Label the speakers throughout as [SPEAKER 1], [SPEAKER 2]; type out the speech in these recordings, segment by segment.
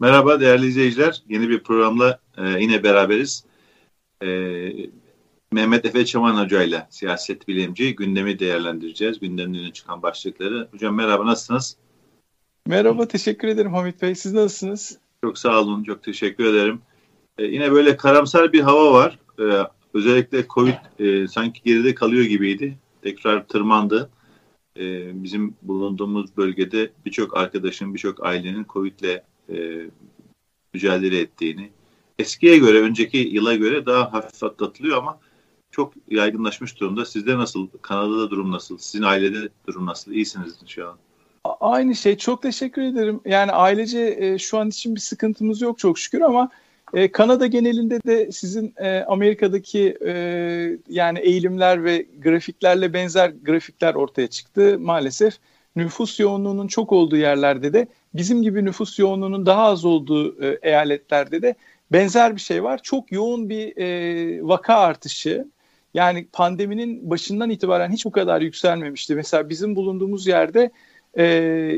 [SPEAKER 1] Merhaba değerli izleyiciler. Yeni bir programla e, yine beraberiz. E, Mehmet Efe Çaman Hoca ile siyaset bilimci gündemi değerlendireceğiz. Gündemden çıkan başlıkları. Hocam merhaba nasılsınız?
[SPEAKER 2] Merhaba teşekkür ederim Hamit Bey. Siz nasılsınız?
[SPEAKER 1] Çok sağ olun. Çok teşekkür ederim. E, yine böyle karamsar bir hava var. E, özellikle Covid e, sanki geride kalıyor gibiydi. Tekrar tırmandı. E, bizim bulunduğumuz bölgede birçok arkadaşın, birçok ailenin Covid ile e, mücadele ettiğini, eskiye göre, önceki yıla göre daha hafif atlatılıyor ama çok yaygınlaşmış durumda. Sizde nasıl? Kanada'da durum nasıl? Sizin ailede durum nasıl? İyisiniz şu an.
[SPEAKER 2] Aynı şey. Çok teşekkür ederim. Yani ailece e, şu an için bir sıkıntımız yok çok şükür ama e, Kanada genelinde de sizin e, Amerika'daki e, yani eğilimler ve grafiklerle benzer grafikler ortaya çıktı maalesef. Nüfus yoğunluğunun çok olduğu yerlerde de bizim gibi nüfus yoğunluğunun daha az olduğu e, eyaletlerde de benzer bir şey var. Çok yoğun bir e, vaka artışı. Yani pandeminin başından itibaren hiç bu kadar yükselmemişti. Mesela bizim bulunduğumuz yerde e,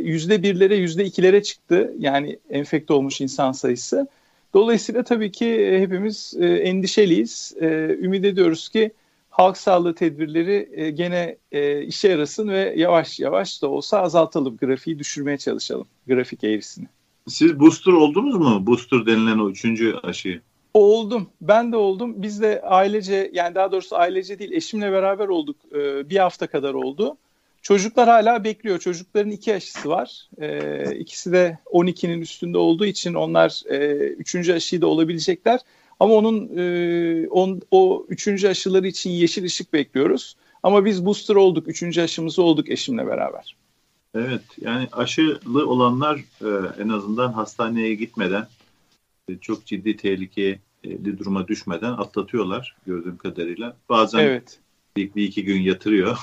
[SPEAKER 2] yüzde birlere yüzde ikilere çıktı. Yani enfekte olmuş insan sayısı. Dolayısıyla tabii ki e, hepimiz e, endişeliyiz. E, ümit ediyoruz ki halk sağlığı tedbirleri e, gene e, işe yarasın ve yavaş yavaş da olsa azaltalım. Grafiği düşürmeye çalışalım. Grafik eğrisini.
[SPEAKER 1] Siz booster oldunuz mu? Booster denilen o üçüncü aşıyı.
[SPEAKER 2] Oldum. Ben de oldum. Biz de ailece yani daha doğrusu ailece değil eşimle beraber olduk. Ee, bir hafta kadar oldu. Çocuklar hala bekliyor. Çocukların iki aşısı var. Ee, ikisi de 12'nin üstünde olduğu için onlar e, üçüncü aşıyı da olabilecekler. Ama onun e, on, o üçüncü aşıları için yeşil ışık bekliyoruz. Ama biz booster olduk. Üçüncü aşımızı olduk eşimle beraber.
[SPEAKER 1] Evet yani aşılı olanlar e, en azından hastaneye gitmeden e, çok ciddi tehlikeli duruma düşmeden atlatıyorlar gördüğüm kadarıyla. Bazen evet. bir, bir iki gün yatırıyor.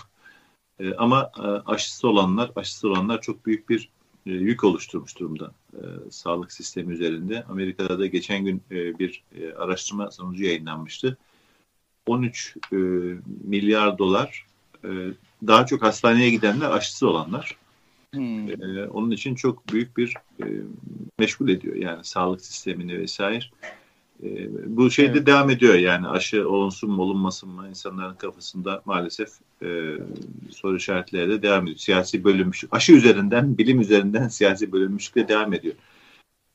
[SPEAKER 1] E, ama e, aşısı olanlar, aşısı olanlar çok büyük bir e, yük oluşturmuş durumda e, sağlık sistemi üzerinde. Amerika'da da geçen gün e, bir e, araştırma sonucu yayınlanmıştı. 13 e, milyar dolar e, daha çok hastaneye gidenler aşısı olanlar. Hmm. E, onun için çok büyük bir e, meşgul ediyor yani sağlık sistemini vesaire. E, bu şey de evet. devam ediyor yani aşı olunsun mu olunmasın mı insanların kafasında maalesef e, soru işaretleri de devam ediyor. Siyasi bölünmüşlük, aşı üzerinden, bilim üzerinden siyasi bölünmüşlük de devam ediyor.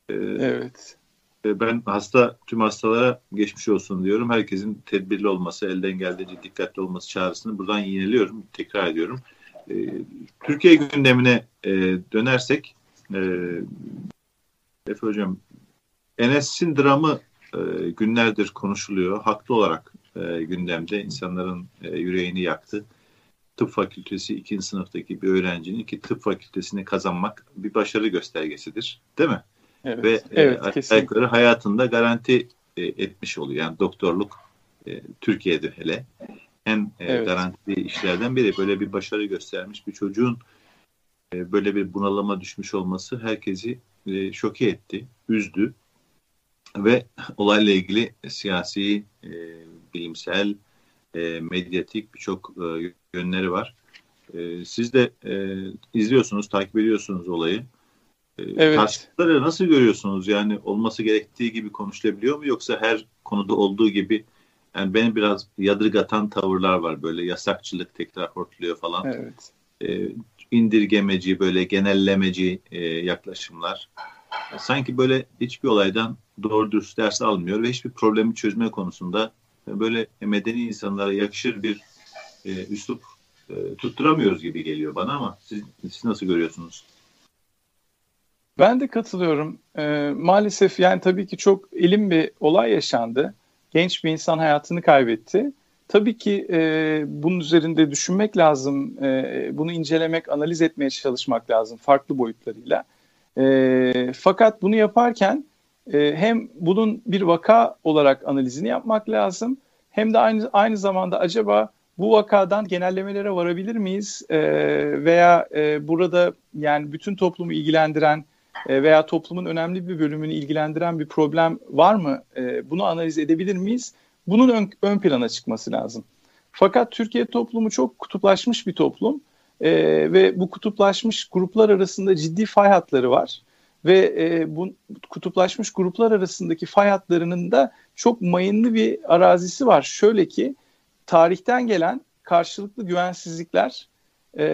[SPEAKER 2] E, evet.
[SPEAKER 1] E, ben hasta, tüm hastalara geçmiş olsun diyorum. Herkesin tedbirli olması, elden geldiğince dikkatli olması çağrısını buradan yineliyorum, tekrar ediyorum. E, Türkiye gündemine e, dönersek, e, Efe Hocam, Enes'in dramı e, günlerdir konuşuluyor. Haklı olarak e, gündemde insanların e, yüreğini yaktı. Tıp fakültesi ikinci sınıftaki bir öğrencinin ki tıp fakültesini kazanmak bir başarı göstergesidir. Değil mi? Evet, Ve evet, e, ayakları hayatında garanti e, etmiş oluyor. Yani doktorluk e, Türkiye'de hele en e, evet. garantili işlerden biri. Böyle bir başarı göstermiş bir çocuğun e, böyle bir bunalıma düşmüş olması herkesi e, şoke etti, üzdü ve olayla ilgili siyasi, e, bilimsel, e, medyatik birçok e, yönleri var. E, siz de e, izliyorsunuz, takip ediyorsunuz olayı. E, evet. Karşılıkları nasıl görüyorsunuz? Yani olması gerektiği gibi konuşulabiliyor mu? Yoksa her konuda olduğu gibi yani beni biraz yadırgatan tavırlar var. Böyle yasakçılık tekrar hortluyor falan. Evet. E, indirgemeci, böyle genellemeci e, yaklaşımlar. Sanki böyle hiçbir olaydan doğru dürüst ders almıyor ve hiçbir problemi çözme konusunda böyle medeni insanlara yakışır bir e, üslup e, tutturamıyoruz gibi geliyor bana ama siz, siz nasıl görüyorsunuz?
[SPEAKER 2] Ben de katılıyorum. E, maalesef yani tabii ki çok elim bir olay yaşandı. Genç bir insan hayatını kaybetti. Tabii ki e, bunun üzerinde düşünmek lazım, e, bunu incelemek, analiz etmeye çalışmak lazım farklı boyutlarıyla. E, fakat bunu yaparken e, hem bunun bir vaka olarak analizini yapmak lazım hem de aynı aynı zamanda acaba bu vakadan genellemelere varabilir miyiz e, veya e, burada yani bütün toplumu ilgilendiren e, veya toplumun önemli bir bölümünü ilgilendiren bir problem var mı? E, bunu analiz edebilir miyiz? Bunun ön, ön plana çıkması lazım. Fakat Türkiye toplumu çok kutuplaşmış bir toplum. E, ve bu kutuplaşmış gruplar arasında ciddi fay hatları var. Ve e, bu kutuplaşmış gruplar arasındaki fay hatlarının da çok mayınlı bir arazisi var. Şöyle ki tarihten gelen karşılıklı güvensizlikler e,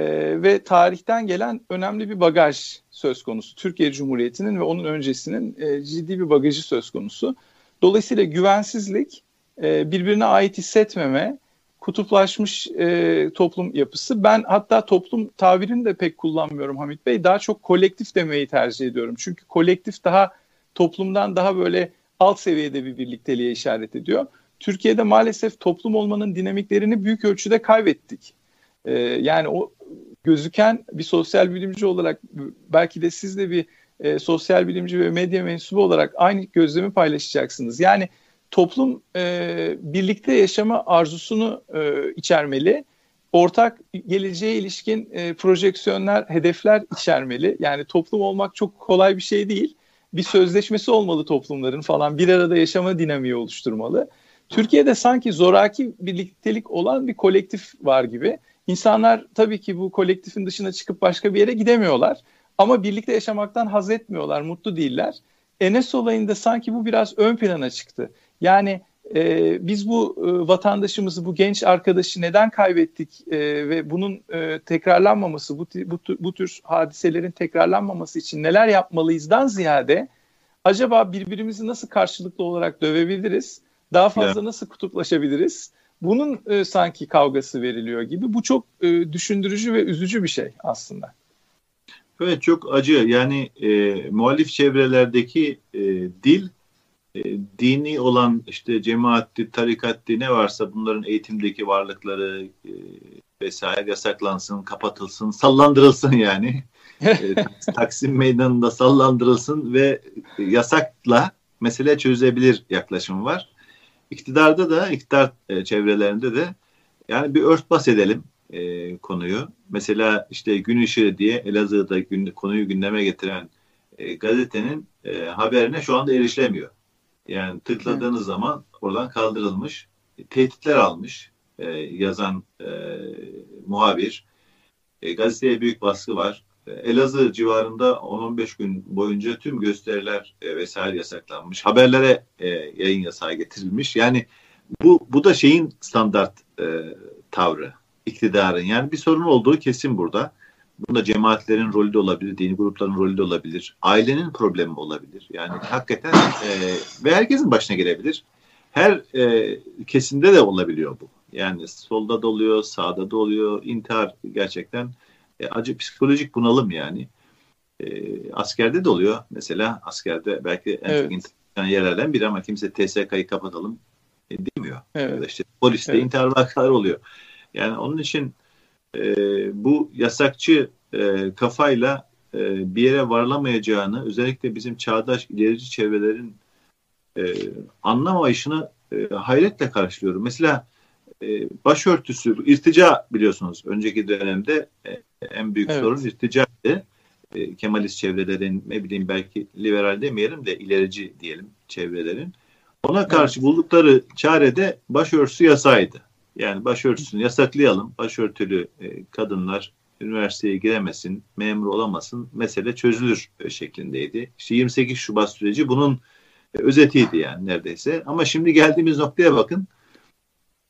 [SPEAKER 2] ve tarihten gelen önemli bir bagaj söz konusu. Türkiye Cumhuriyeti'nin ve onun öncesinin e, ciddi bir bagajı söz konusu. Dolayısıyla güvensizlik, e, birbirine ait hissetmeme, kutuplaşmış e, toplum yapısı. Ben hatta toplum tabirini de pek kullanmıyorum Hamit Bey. Daha çok kolektif demeyi tercih ediyorum. Çünkü kolektif daha toplumdan daha böyle alt seviyede bir birlikteliğe işaret ediyor. Türkiye'de maalesef toplum olmanın dinamiklerini büyük ölçüde kaybettik. Ee, yani o gözüken bir sosyal bilimci olarak belki de siz de bir e, sosyal bilimci ve medya mensubu olarak aynı gözlemi paylaşacaksınız. Yani toplum e, birlikte yaşama arzusunu e, içermeli. Ortak geleceğe ilişkin e, projeksiyonlar, hedefler içermeli. Yani toplum olmak çok kolay bir şey değil. Bir sözleşmesi olmalı toplumların falan. Bir arada yaşama dinamiği oluşturmalı. Türkiye'de sanki zoraki birliktelik olan bir kolektif var gibi. İnsanlar tabii ki bu kolektifin dışına çıkıp başka bir yere gidemiyorlar. Ama birlikte yaşamaktan haz etmiyorlar, mutlu değiller. Enes olayında sanki bu biraz ön plana çıktı. Yani e, biz bu e, vatandaşımızı, bu genç arkadaşı neden kaybettik e, ve bunun e, tekrarlanmaması, bu, bu, bu tür hadiselerin tekrarlanmaması için neler yapmalıyızdan ziyade acaba birbirimizi nasıl karşılıklı olarak dövebiliriz? Daha fazla nasıl kutuplaşabiliriz? Bunun e, sanki kavgası veriliyor gibi. Bu çok e, düşündürücü ve üzücü bir şey aslında.
[SPEAKER 1] Evet çok acı. Yani e, muhalif çevrelerdeki e, dil e, dini olan işte cemaatti, tarikatti ne varsa bunların eğitimdeki varlıkları e, vesaire yasaklansın, kapatılsın, sallandırılsın yani. e, Taksim meydanında sallandırılsın ve yasakla mesele çözebilir yaklaşım var. İktidarda da, iktidar e, çevrelerinde de yani bir örtbas edelim e, konuyu. Mesela işte Gün Işığı diye Elazığ'da gün, konuyu gündeme getiren e, gazetenin e, haberine şu anda erişilemiyor. Yani tıkladığınız Hı. zaman oradan kaldırılmış. Tehditler almış e, yazan e, muhabir. E, gazeteye büyük baskı var. E, Elazığ civarında 10-15 gün boyunca tüm gösteriler e, vesaire yasaklanmış. Haberlere e, yayın yasağı getirilmiş. Yani bu bu da şeyin standart e, tavrı iktidarın. Yani bir sorun olduğu kesin burada. Bunda cemaatlerin rolü de olabilir, dini grupların rolü de olabilir. Ailenin problemi olabilir. Yani hakikaten e, ve herkesin başına gelebilir. Her e, kesimde de olabiliyor bu. Yani solda da oluyor, sağda da oluyor. İntihar gerçekten e, acı psikolojik bunalım yani. E, askerde de oluyor. Mesela askerde belki en evet. çok intihar yerlerden biri ama kimse TSK'yı kapatalım e, demiyor. Evet. Ya da işte poliste evet. intihar vakaları oluyor. Yani onun için e, bu yasakçı e, kafayla e, bir yere varlamayacağını özellikle bizim çağdaş ilerici çevrelerin e, anlamayışını e, hayretle karşılıyorum. Mesela e, başörtüsü, irtica biliyorsunuz önceki dönemde e, en büyük evet. sorun irticaydı. E, Kemalist çevrelerin ne bileyim belki liberal demeyelim de ilerici diyelim çevrelerin. Ona karşı evet. buldukları çare de başörtüsü yasaydı. Yani başörtüsünü yasaklayalım. Başörtülü e, kadınlar üniversiteye giremesin, memur olamasın, mesele çözülür e, şeklindeydi. İşte 28 Şubat süreci bunun e, özetiydi yani neredeyse. Ama şimdi geldiğimiz noktaya bakın.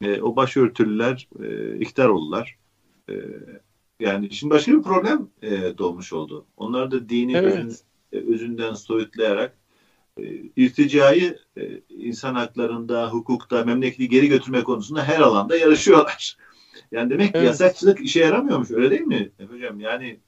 [SPEAKER 1] E, o başörtülüler e, iktidar oldular. E, yani şimdi başka bir problem e, doğmuş oldu. Onlar da dini evet. özün, özünden soyutlayarak irticayı e, insan haklarında, hukukta, memleketi geri götürme konusunda her alanda yarışıyorlar. Yani demek ki evet. yasakçılık işe yaramıyormuş öyle değil mi hocam? Yani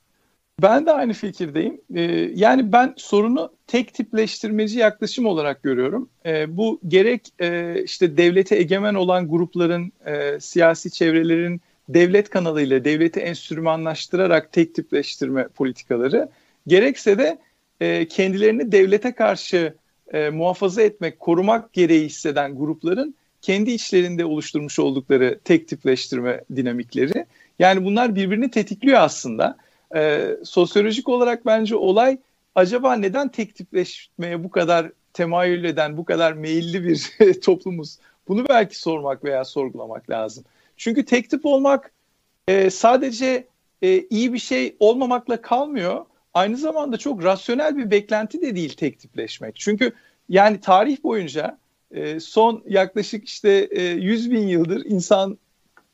[SPEAKER 2] ben de aynı fikirdeyim. Ee, yani ben sorunu tek tipleştirmeci yaklaşım olarak görüyorum. Ee, bu gerek e, işte devlete egemen olan grupların, e, siyasi çevrelerin devlet kanalıyla devleti enstrümanlaştırarak tek tipleştirme politikaları, gerekse de e, kendilerini devlete karşı e, muhafaza etmek, korumak gereği hisseden grupların kendi içlerinde oluşturmuş oldukları tek tipleştirme dinamikleri. Yani bunlar birbirini tetikliyor aslında. E, sosyolojik olarak bence olay acaba neden tek tipleşmeye bu kadar temayül eden, bu kadar meyilli bir toplumuz? Bunu belki sormak veya sorgulamak lazım. Çünkü tek tip olmak e, sadece e, iyi bir şey olmamakla kalmıyor. Aynı zamanda çok rasyonel bir beklenti de değil tek tipleşmek. Çünkü yani tarih boyunca e, son yaklaşık işte e, 100 bin yıldır insan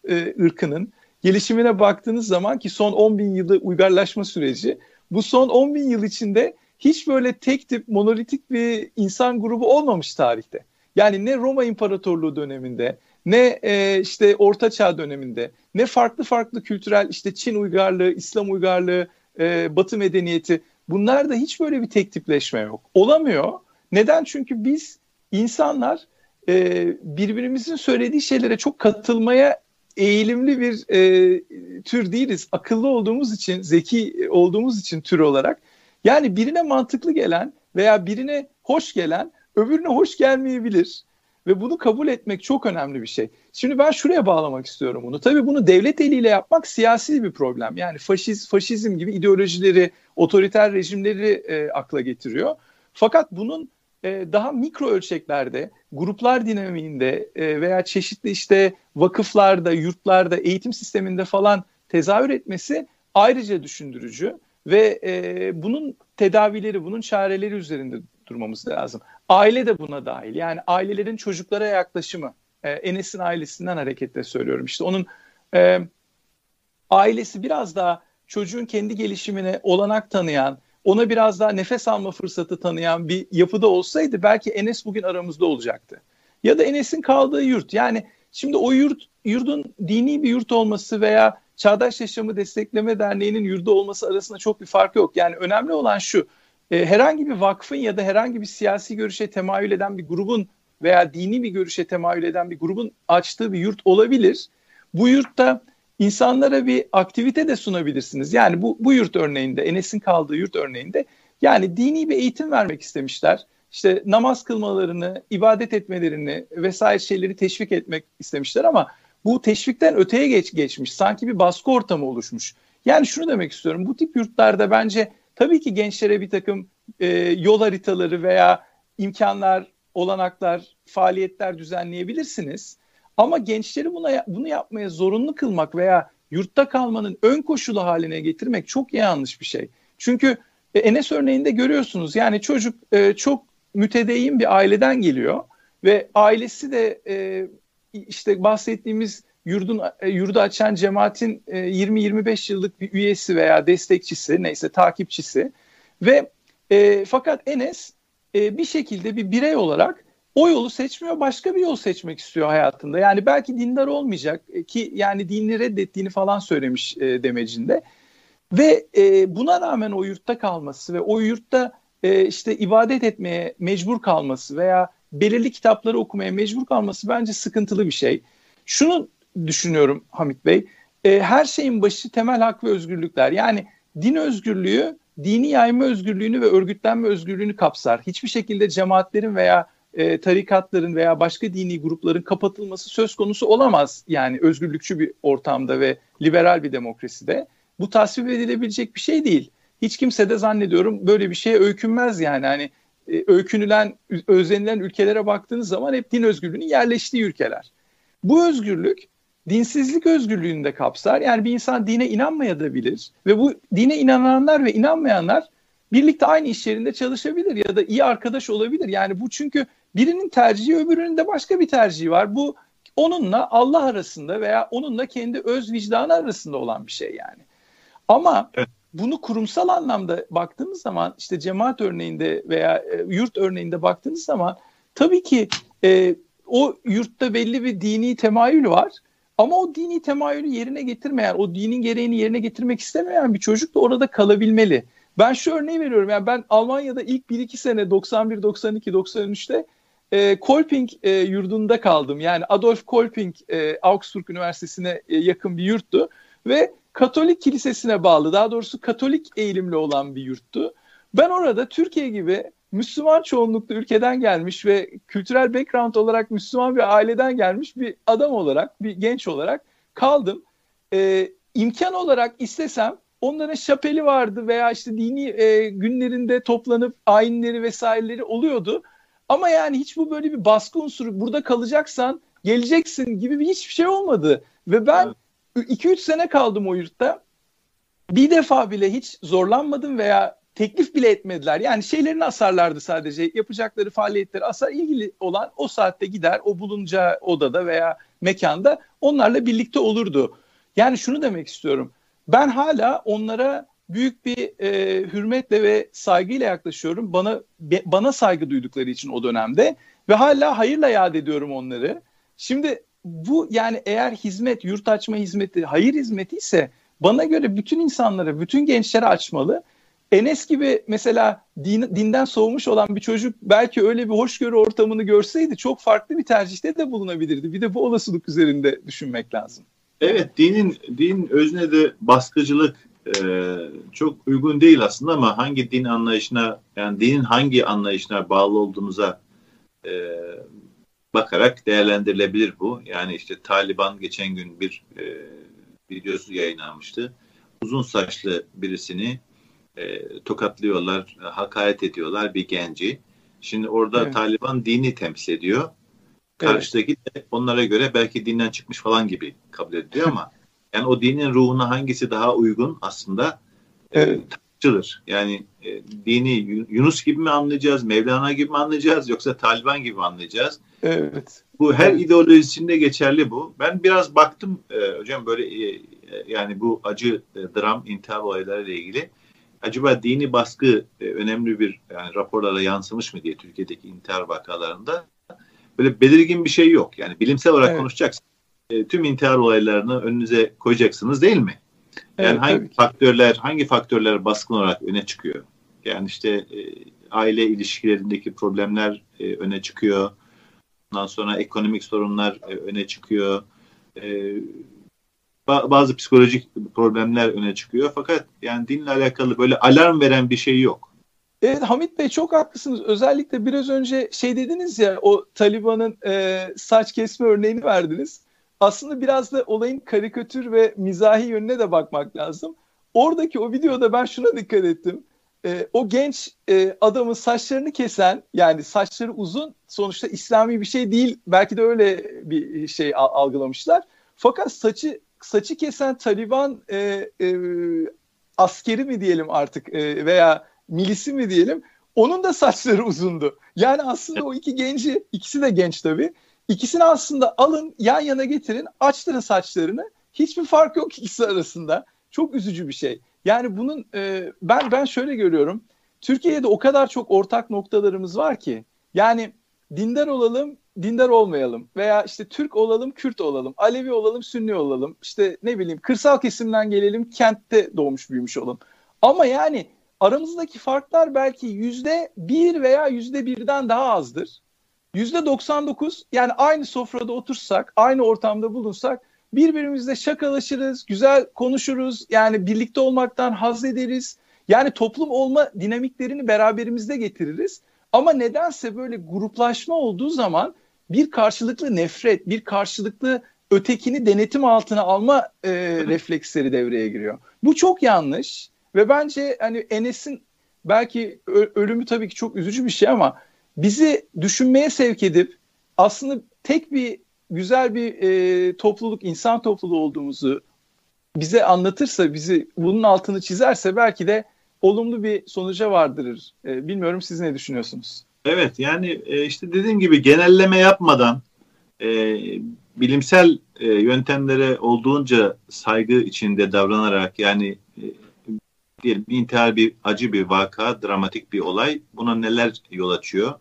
[SPEAKER 2] e, ırkının gelişimine baktığınız zaman ki son 10 bin yılda uygarlaşma süreci bu son 10 bin yıl içinde hiç böyle tek tip monolitik bir insan grubu olmamış tarihte. Yani ne Roma İmparatorluğu döneminde ne e, işte Orta Çağ döneminde ne farklı farklı kültürel işte Çin uygarlığı, İslam uygarlığı, e, Batı medeniyeti bunlarda hiç böyle bir tek tipleşme yok. Olamıyor. Neden? Çünkü biz insanlar e, birbirimizin söylediği şeylere çok katılmaya eğilimli bir e, tür değiliz. Akıllı olduğumuz için, zeki olduğumuz için tür olarak. Yani birine mantıklı gelen veya birine hoş gelen öbürüne hoş gelmeyebilir. Ve bunu kabul etmek çok önemli bir şey. Şimdi ben şuraya bağlamak istiyorum bunu. Tabii bunu devlet eliyle yapmak siyasi bir problem. Yani faşiz, faşizm gibi ideolojileri, otoriter rejimleri e, akla getiriyor. Fakat bunun e, daha mikro ölçeklerde, gruplar dinamiğinde e, veya çeşitli işte vakıflarda, yurtlarda, eğitim sisteminde falan tezahür etmesi ayrıca düşündürücü ve e, bunun tedavileri, bunun çareleri üzerinde durmamız lazım. Aile de buna dahil. Yani ailelerin çocuklara yaklaşımı. E, Enes'in ailesinden hareketle söylüyorum. İşte onun e, ailesi biraz daha çocuğun kendi gelişimine olanak tanıyan, ona biraz daha nefes alma fırsatı tanıyan bir yapıda olsaydı belki Enes bugün aramızda olacaktı. Ya da Enes'in kaldığı yurt. Yani şimdi o yurt yurdun dini bir yurt olması veya Çağdaş Yaşamı Destekleme Derneği'nin yurdu olması arasında çok bir fark yok. Yani önemli olan şu. E, herhangi bir vakfın ya da herhangi bir siyasi görüşe temayül eden bir grubun veya dini bir görüşe temayül eden bir grubun açtığı bir yurt olabilir. Bu yurtta insanlara bir aktivite de sunabilirsiniz. Yani bu, bu yurt örneğinde, Enes'in kaldığı yurt örneğinde yani dini bir eğitim vermek istemişler. İşte namaz kılmalarını, ibadet etmelerini vesaire şeyleri teşvik etmek istemişler ama bu teşvikten öteye geç, geçmiş. Sanki bir baskı ortamı oluşmuş. Yani şunu demek istiyorum. Bu tip yurtlarda bence tabii ki gençlere bir takım e, yol haritaları veya imkanlar, olanaklar, faaliyetler düzenleyebilirsiniz. Ama gençleri buna bunu yapmaya zorunlu kılmak veya yurtta kalmanın ön koşulu haline getirmek çok yanlış bir şey. Çünkü e, Enes örneğinde görüyorsunuz yani çocuk e, çok mütedeyyin bir aileden geliyor ve ailesi de e, işte bahsettiğimiz yurdun e, yurdu açan cemaatin e, 20-25 yıllık bir üyesi veya destekçisi neyse takipçisi ve e, fakat Enes e, bir şekilde bir birey olarak o yolu seçmiyor başka bir yol seçmek istiyor hayatında. Yani belki dindar olmayacak e, ki yani dinini reddettiğini falan söylemiş e, demecinde. Ve e, buna rağmen o yurtta kalması ve o yurtta e, işte ibadet etmeye mecbur kalması veya belirli kitapları okumaya mecbur kalması bence sıkıntılı bir şey. Şunu düşünüyorum Hamit Bey, e, her şeyin başı temel hak ve özgürlükler. Yani din özgürlüğü, dini yayma özgürlüğünü ve örgütlenme özgürlüğünü kapsar. Hiçbir şekilde cemaatlerin veya e, tarikatların veya başka dini grupların kapatılması söz konusu olamaz. Yani özgürlükçü bir ortamda ve liberal bir demokraside. Bu tasvip edilebilecek bir şey değil. Hiç kimse de zannediyorum böyle bir şeye öykünmez yani. Hani e, öykünülen, özlenilen ülkelere baktığınız zaman hep din özgürlüğünün yerleştiği ülkeler. Bu özgürlük dinsizlik özgürlüğünü de kapsar. Yani bir insan dine inanmayabilir ve bu dine inananlar ve inanmayanlar birlikte aynı iş yerinde çalışabilir ya da iyi arkadaş olabilir. Yani bu çünkü birinin tercihi öbürünün de başka bir tercihi var. Bu onunla Allah arasında veya onunla kendi öz vicdanı arasında olan bir şey yani. Ama evet. bunu kurumsal anlamda baktığımız zaman işte cemaat örneğinde veya e, yurt örneğinde baktığınız zaman tabii ki e, o yurtta belli bir dini temayül var. Ama o dini temayülü yerine getirmeyen, o dinin gereğini yerine getirmek istemeyen bir çocuk da orada kalabilmeli. Ben şu örneği veriyorum. Yani ben Almanya'da ilk 1-2 sene 91, 92, 93'te e, Kolping e, yurdunda kaldım. Yani Adolf Kolping e, Augsburg Üniversitesi'ne e, yakın bir yurttu ve Katolik kilisesine bağlı, daha doğrusu Katolik eğilimli olan bir yurttu. Ben orada Türkiye gibi Müslüman çoğunluklu ülkeden gelmiş ve kültürel background olarak Müslüman bir aileden gelmiş bir adam olarak, bir genç olarak kaldım. Ee, imkan olarak istesem onların şapeli vardı veya işte dini e, günlerinde toplanıp ayinleri vesaireleri oluyordu. Ama yani hiç bu böyle bir baskı unsuru burada kalacaksan geleceksin gibi bir hiçbir şey olmadı. Ve ben 2-3 evet. sene kaldım o yurtta. bir defa bile hiç zorlanmadım veya teklif bile etmediler. Yani şeylerini asarlardı sadece. Yapacakları faaliyetleri asar ilgili olan o saatte gider o bulunacağı odada veya mekanda onlarla birlikte olurdu. Yani şunu demek istiyorum. Ben hala onlara büyük bir e, hürmetle ve saygıyla yaklaşıyorum. Bana be, bana saygı duydukları için o dönemde ve hala hayırla yad ediyorum onları. Şimdi bu yani eğer hizmet, yurt açma hizmeti, hayır hizmeti ise bana göre bütün insanlara, bütün gençlere açmalı. Enes gibi mesela din, dinden soğumuş olan bir çocuk belki öyle bir hoşgörü ortamını görseydi çok farklı bir tercihte de bulunabilirdi. Bir de bu olasılık üzerinde düşünmek lazım.
[SPEAKER 1] Evet, dinin din özne de baskıcılık e, çok uygun değil aslında ama hangi din anlayışına yani dinin hangi anlayışına bağlı olduğumuza e, bakarak değerlendirilebilir bu. Yani işte Taliban geçen gün bir e, videosu yayınlanmıştı. Uzun saçlı birisini e, tokatlıyorlar, hakaret ediyorlar bir genci. Şimdi orada evet. Taliban dini temsil ediyor. Karşıdaki evet. de onlara göre belki dinden çıkmış falan gibi kabul ediyor ama yani o dinin ruhuna hangisi daha uygun aslında e, evet. tartışılır. Yani e, dini Yunus gibi mi anlayacağız, Mevlana gibi mi anlayacağız yoksa Taliban gibi mi anlayacağız?
[SPEAKER 2] Evet.
[SPEAKER 1] Bu her evet. ideolojisinde geçerli bu. Ben biraz baktım e, hocam böyle e, yani bu acı e, dram intihar olayları ile ilgili acaba dini baskı e, önemli bir yani raporlara yansımış mı diye Türkiye'deki intihar vakalarında böyle belirgin bir şey yok. Yani bilimsel olarak evet. konuşacaksın. E, tüm intihar olaylarını önünüze koyacaksınız değil mi? Yani evet, hangi faktörler hangi faktörler baskın olarak öne çıkıyor? Yani işte e, aile ilişkilerindeki problemler e, öne çıkıyor. Ondan sonra ekonomik sorunlar e, öne çıkıyor. E, bazı psikolojik problemler öne çıkıyor. Fakat yani dinle alakalı böyle alarm veren bir şey yok.
[SPEAKER 2] Evet Hamit Bey çok haklısınız. Özellikle biraz önce şey dediniz ya o Taliban'ın e, saç kesme örneğini verdiniz. Aslında biraz da olayın karikatür ve mizahi yönüne de bakmak lazım. Oradaki o videoda ben şuna dikkat ettim. E, o genç e, adamın saçlarını kesen yani saçları uzun sonuçta İslami bir şey değil. Belki de öyle bir şey algılamışlar. Fakat saçı saçı kesen Taliban e, e, askeri mi diyelim artık e, veya milisi mi diyelim onun da saçları uzundu. Yani aslında o iki genci ikisi de genç tabii. İkisini aslında alın yan yana getirin açtırın saçlarını. Hiçbir fark yok ikisi arasında. Çok üzücü bir şey. Yani bunun e, ben ben şöyle görüyorum. Türkiye'de o kadar çok ortak noktalarımız var ki. Yani dindar olalım, dindar olmayalım veya işte Türk olalım, Kürt olalım, Alevi olalım, Sünni olalım. İşte ne bileyim kırsal kesimden gelelim, kentte doğmuş büyümüş olalım. Ama yani aramızdaki farklar belki yüzde bir veya yüzde birden daha azdır. Yüzde 99 yani aynı sofrada otursak, aynı ortamda bulunsak birbirimizle şakalaşırız, güzel konuşuruz. Yani birlikte olmaktan haz ederiz. Yani toplum olma dinamiklerini beraberimizde getiririz. Ama nedense böyle gruplaşma olduğu zaman bir karşılıklı nefret, bir karşılıklı ötekini denetim altına alma e, refleksleri devreye giriyor. Bu çok yanlış ve bence hani Enes'in belki ölümü tabii ki çok üzücü bir şey ama bizi düşünmeye sevk edip aslında tek bir güzel bir e, topluluk, insan topluluğu olduğumuzu bize anlatırsa, bizi bunun altını çizerse belki de olumlu bir sonuca vardırır. E, bilmiyorum siz ne düşünüyorsunuz?
[SPEAKER 1] Evet yani e, işte dediğim gibi genelleme yapmadan e, bilimsel e, yöntemlere olduğunca saygı içinde davranarak yani e, diyelim intihar bir acı bir vaka, dramatik bir olay. Buna neler yol açıyor?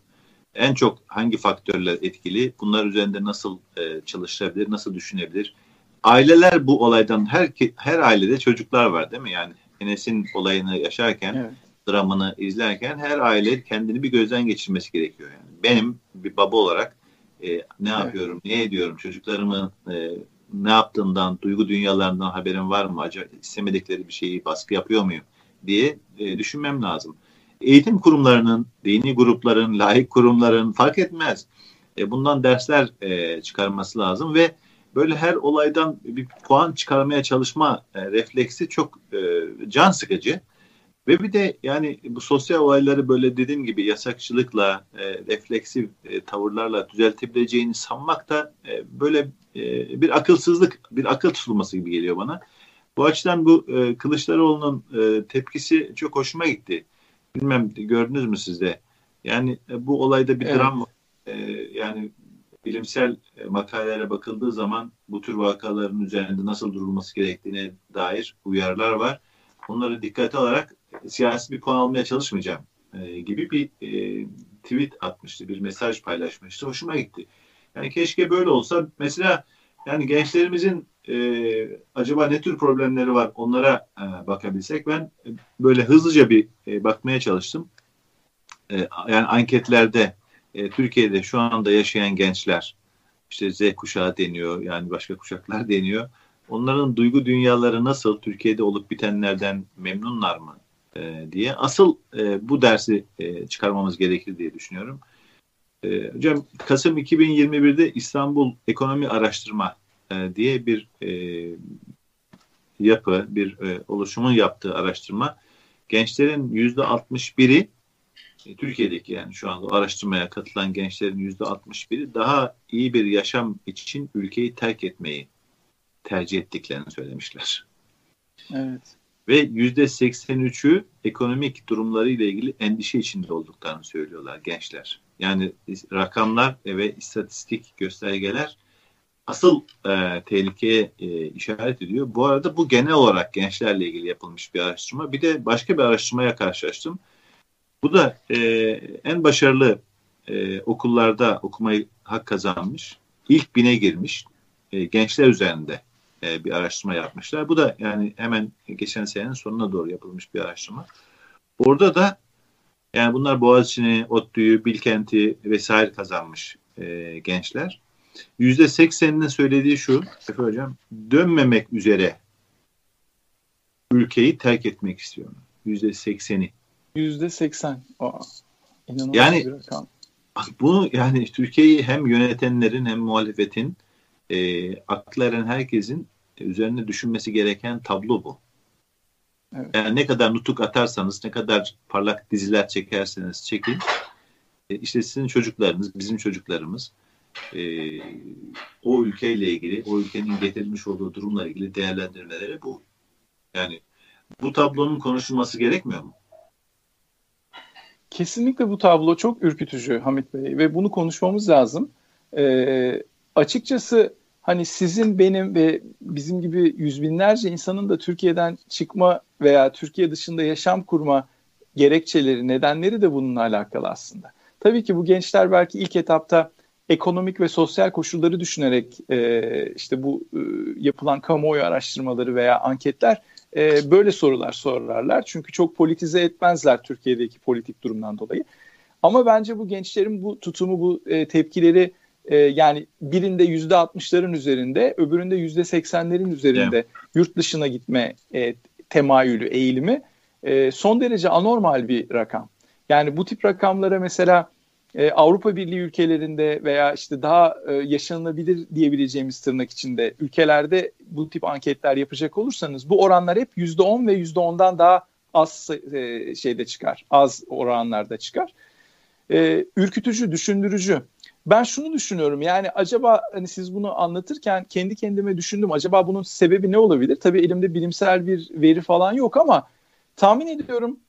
[SPEAKER 1] En çok hangi faktörler etkili? Bunlar üzerinde nasıl e, çalışılabilir, nasıl düşünebilir? Aileler bu olaydan her her ailede çocuklar var değil mi? Yani Enes'in olayını yaşarken, evet. Dramını izlerken her aile kendini bir gözden geçirmesi gerekiyor. Yani benim bir baba olarak e, ne yapıyorum, evet. ne ediyorum, çocuklarımın e, ne yaptığından, duygu dünyalarından haberim var mı? Acaba istemedikleri bir şeyi baskı yapıyor muyum diye e, düşünmem lazım. Eğitim kurumlarının, dini grupların, laik kurumların fark etmez. E, bundan dersler e, çıkarması lazım ve böyle her olaydan bir puan çıkarmaya çalışma e, refleksi çok e, can sıkıcı. Ve bir de yani bu sosyal olayları böyle dediğim gibi yasakçılıkla, e, refleksif e, tavırlarla düzeltebileceğini sanmak da e, böyle e, bir akılsızlık, bir akıl tutulması gibi geliyor bana. Bu açıdan bu e, Kılıçdaroğlu'nun e, tepkisi çok hoşuma gitti. Bilmem gördünüz mü siz de? Yani e, bu olayda bir evet. dram e, yani bilimsel e, makalelere bakıldığı zaman bu tür vakaların üzerinde nasıl durulması gerektiğine dair uyarılar var. Onları dikkate alarak siyasi bir konu almaya çalışmayacağım e, gibi bir e, tweet atmıştı, bir mesaj paylaşmıştı. Hoşuma gitti. Yani keşke böyle olsa. Mesela yani gençlerimizin e, acaba ne tür problemleri var onlara e, bakabilsek. Ben e, böyle hızlıca bir e, bakmaya çalıştım. E, yani anketlerde e, Türkiye'de şu anda yaşayan gençler işte Z kuşağı deniyor yani başka kuşaklar deniyor. Onların duygu dünyaları nasıl Türkiye'de olup bitenlerden memnunlar mı e, diye asıl e, bu dersi e, çıkarmamız gerekir diye düşünüyorum. E, hocam Kasım 2021'de İstanbul Ekonomi Araştırma e, diye bir e, yapı, bir e, oluşumun yaptığı araştırma gençlerin yüzde 61'i e, Türkiye'deki yani şu anda araştırmaya katılan gençlerin yüzde 61'i daha iyi bir yaşam için ülkeyi terk etmeyi tercih ettiklerini söylemişler.
[SPEAKER 2] Evet.
[SPEAKER 1] Ve yüzde 83'ü ekonomik durumları ile ilgili endişe içinde olduklarını söylüyorlar gençler. Yani rakamlar ve istatistik göstergeler asıl e, tehlikeye e, işaret ediyor. Bu arada bu genel olarak gençlerle ilgili yapılmış bir araştırma. Bir de başka bir araştırmaya karşılaştım. Bu da e, en başarılı e, okullarda okumayı hak kazanmış. İlk bine girmiş e, gençler üzerinde e, bir araştırma yapmışlar. Bu da yani hemen geçen senenin sonuna doğru yapılmış bir araştırma. Orada da yani bunlar Boğaziçi'ni, ODTÜ'yü, Bilkent'i vesaire kazanmış e, gençler. Yüzde sekseninin söylediği şu, Efe Hocam, dönmemek üzere ülkeyi terk etmek istiyorum. Yüzde sekseni.
[SPEAKER 2] Yüzde seksen.
[SPEAKER 1] Yani bunu yani Türkiye'yi hem yönetenlerin hem muhalefetin e, aklı eren herkesin üzerine düşünmesi gereken tablo bu. Evet. Yani ne kadar nutuk atarsanız, ne kadar parlak diziler çekerseniz çekin, e, işte sizin çocuklarınız, bizim çocuklarımız e, o ülkeyle ilgili, o ülkenin getirmiş olduğu durumla ilgili değerlendirmeleri bu. Yani bu tablonun konuşulması gerekmiyor mu?
[SPEAKER 2] Kesinlikle bu tablo çok ürkütücü Hamit Bey ve bunu konuşmamız lazım. Ee, açıkçası hani sizin benim ve bizim gibi yüz binlerce insanın da Türkiye'den çıkma veya Türkiye dışında yaşam kurma gerekçeleri, nedenleri de bununla alakalı aslında. Tabii ki bu gençler belki ilk etapta ekonomik ve sosyal koşulları düşünerek e, işte bu e, yapılan kamuoyu araştırmaları veya anketler e, böyle sorular sorarlar. Çünkü çok politize etmezler Türkiye'deki politik durumdan dolayı. Ama bence bu gençlerin bu tutumu, bu e, tepkileri e, yani birinde yüzde altmışların üzerinde, öbüründe yüzde seksenlerin üzerinde evet. yurt dışına gitme e, temayülü, eğilimi e, son derece anormal bir rakam. Yani bu tip rakamlara mesela e, Avrupa Birliği ülkelerinde veya işte daha e, yaşanılabilir diyebileceğimiz tırnak içinde ülkelerde bu tip anketler yapacak olursanız bu oranlar hep yüzde on ve yüzde ondan daha az e, şeyde çıkar, az oranlarda çıkar. E, ürkütücü, düşündürücü. Ben şunu düşünüyorum yani acaba hani siz bunu anlatırken kendi kendime düşündüm acaba bunun sebebi ne olabilir? Tabii elimde bilimsel bir veri falan yok ama tahmin ediyorum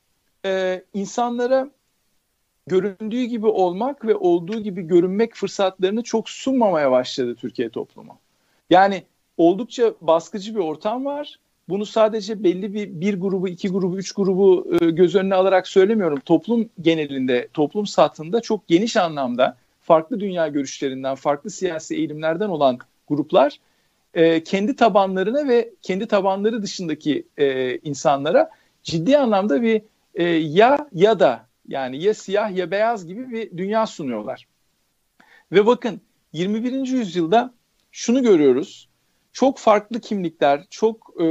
[SPEAKER 2] e, insanlara göründüğü gibi olmak ve olduğu gibi görünmek fırsatlarını çok sunmamaya başladı Türkiye toplumu. Yani oldukça baskıcı bir ortam var. Bunu sadece belli bir bir grubu, iki grubu, üç grubu e, göz önüne alarak söylemiyorum. Toplum genelinde, toplum satında çok geniş anlamda farklı dünya görüşlerinden, farklı siyasi eğilimlerden olan gruplar e, kendi tabanlarına ve kendi tabanları dışındaki e, insanlara ciddi anlamda bir e, ya ya da yani ya siyah ya beyaz gibi bir dünya sunuyorlar. Ve bakın 21. yüzyılda şunu görüyoruz. Çok farklı kimlikler, çok e,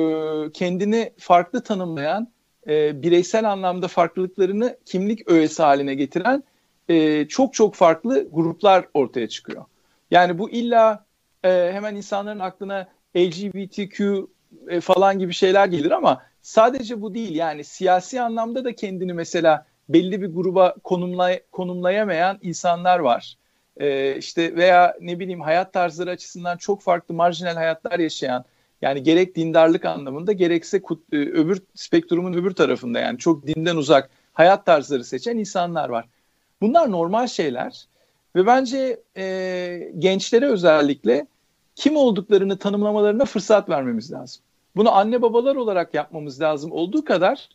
[SPEAKER 2] kendini farklı tanımlayan, e, bireysel anlamda farklılıklarını kimlik öğesi haline getiren e, çok çok farklı gruplar ortaya çıkıyor. Yani bu illa e, hemen insanların aklına LGBTQ e, falan gibi şeyler gelir ama sadece bu değil. Yani siyasi anlamda da kendini mesela belli bir gruba konumlay konumlayamayan insanlar var. E, işte veya ne bileyim hayat tarzları açısından çok farklı marjinal hayatlar yaşayan Yani gerek dindarlık anlamında gerekse e, öbür spektrumun öbür tarafında yani çok dinden uzak hayat tarzları seçen insanlar var. Bunlar normal şeyler ve bence e, gençlere özellikle kim olduklarını tanımlamalarına fırsat vermemiz lazım. Bunu anne babalar olarak yapmamız lazım olduğu kadar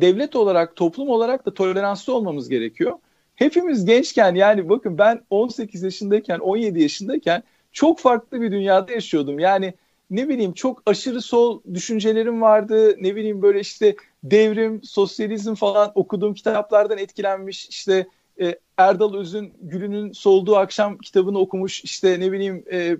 [SPEAKER 2] devlet olarak, toplum olarak da toleranslı olmamız gerekiyor. Hepimiz gençken yani bakın ben 18 yaşındayken, 17 yaşındayken çok farklı bir dünyada yaşıyordum. Yani ne bileyim çok aşırı sol düşüncelerim vardı. Ne bileyim böyle işte devrim, sosyalizm falan okuduğum kitaplardan etkilenmiş. İşte e, Erdal Öz'ün Gülünün Solduğu Akşam kitabını okumuş. İşte ne bileyim e, e,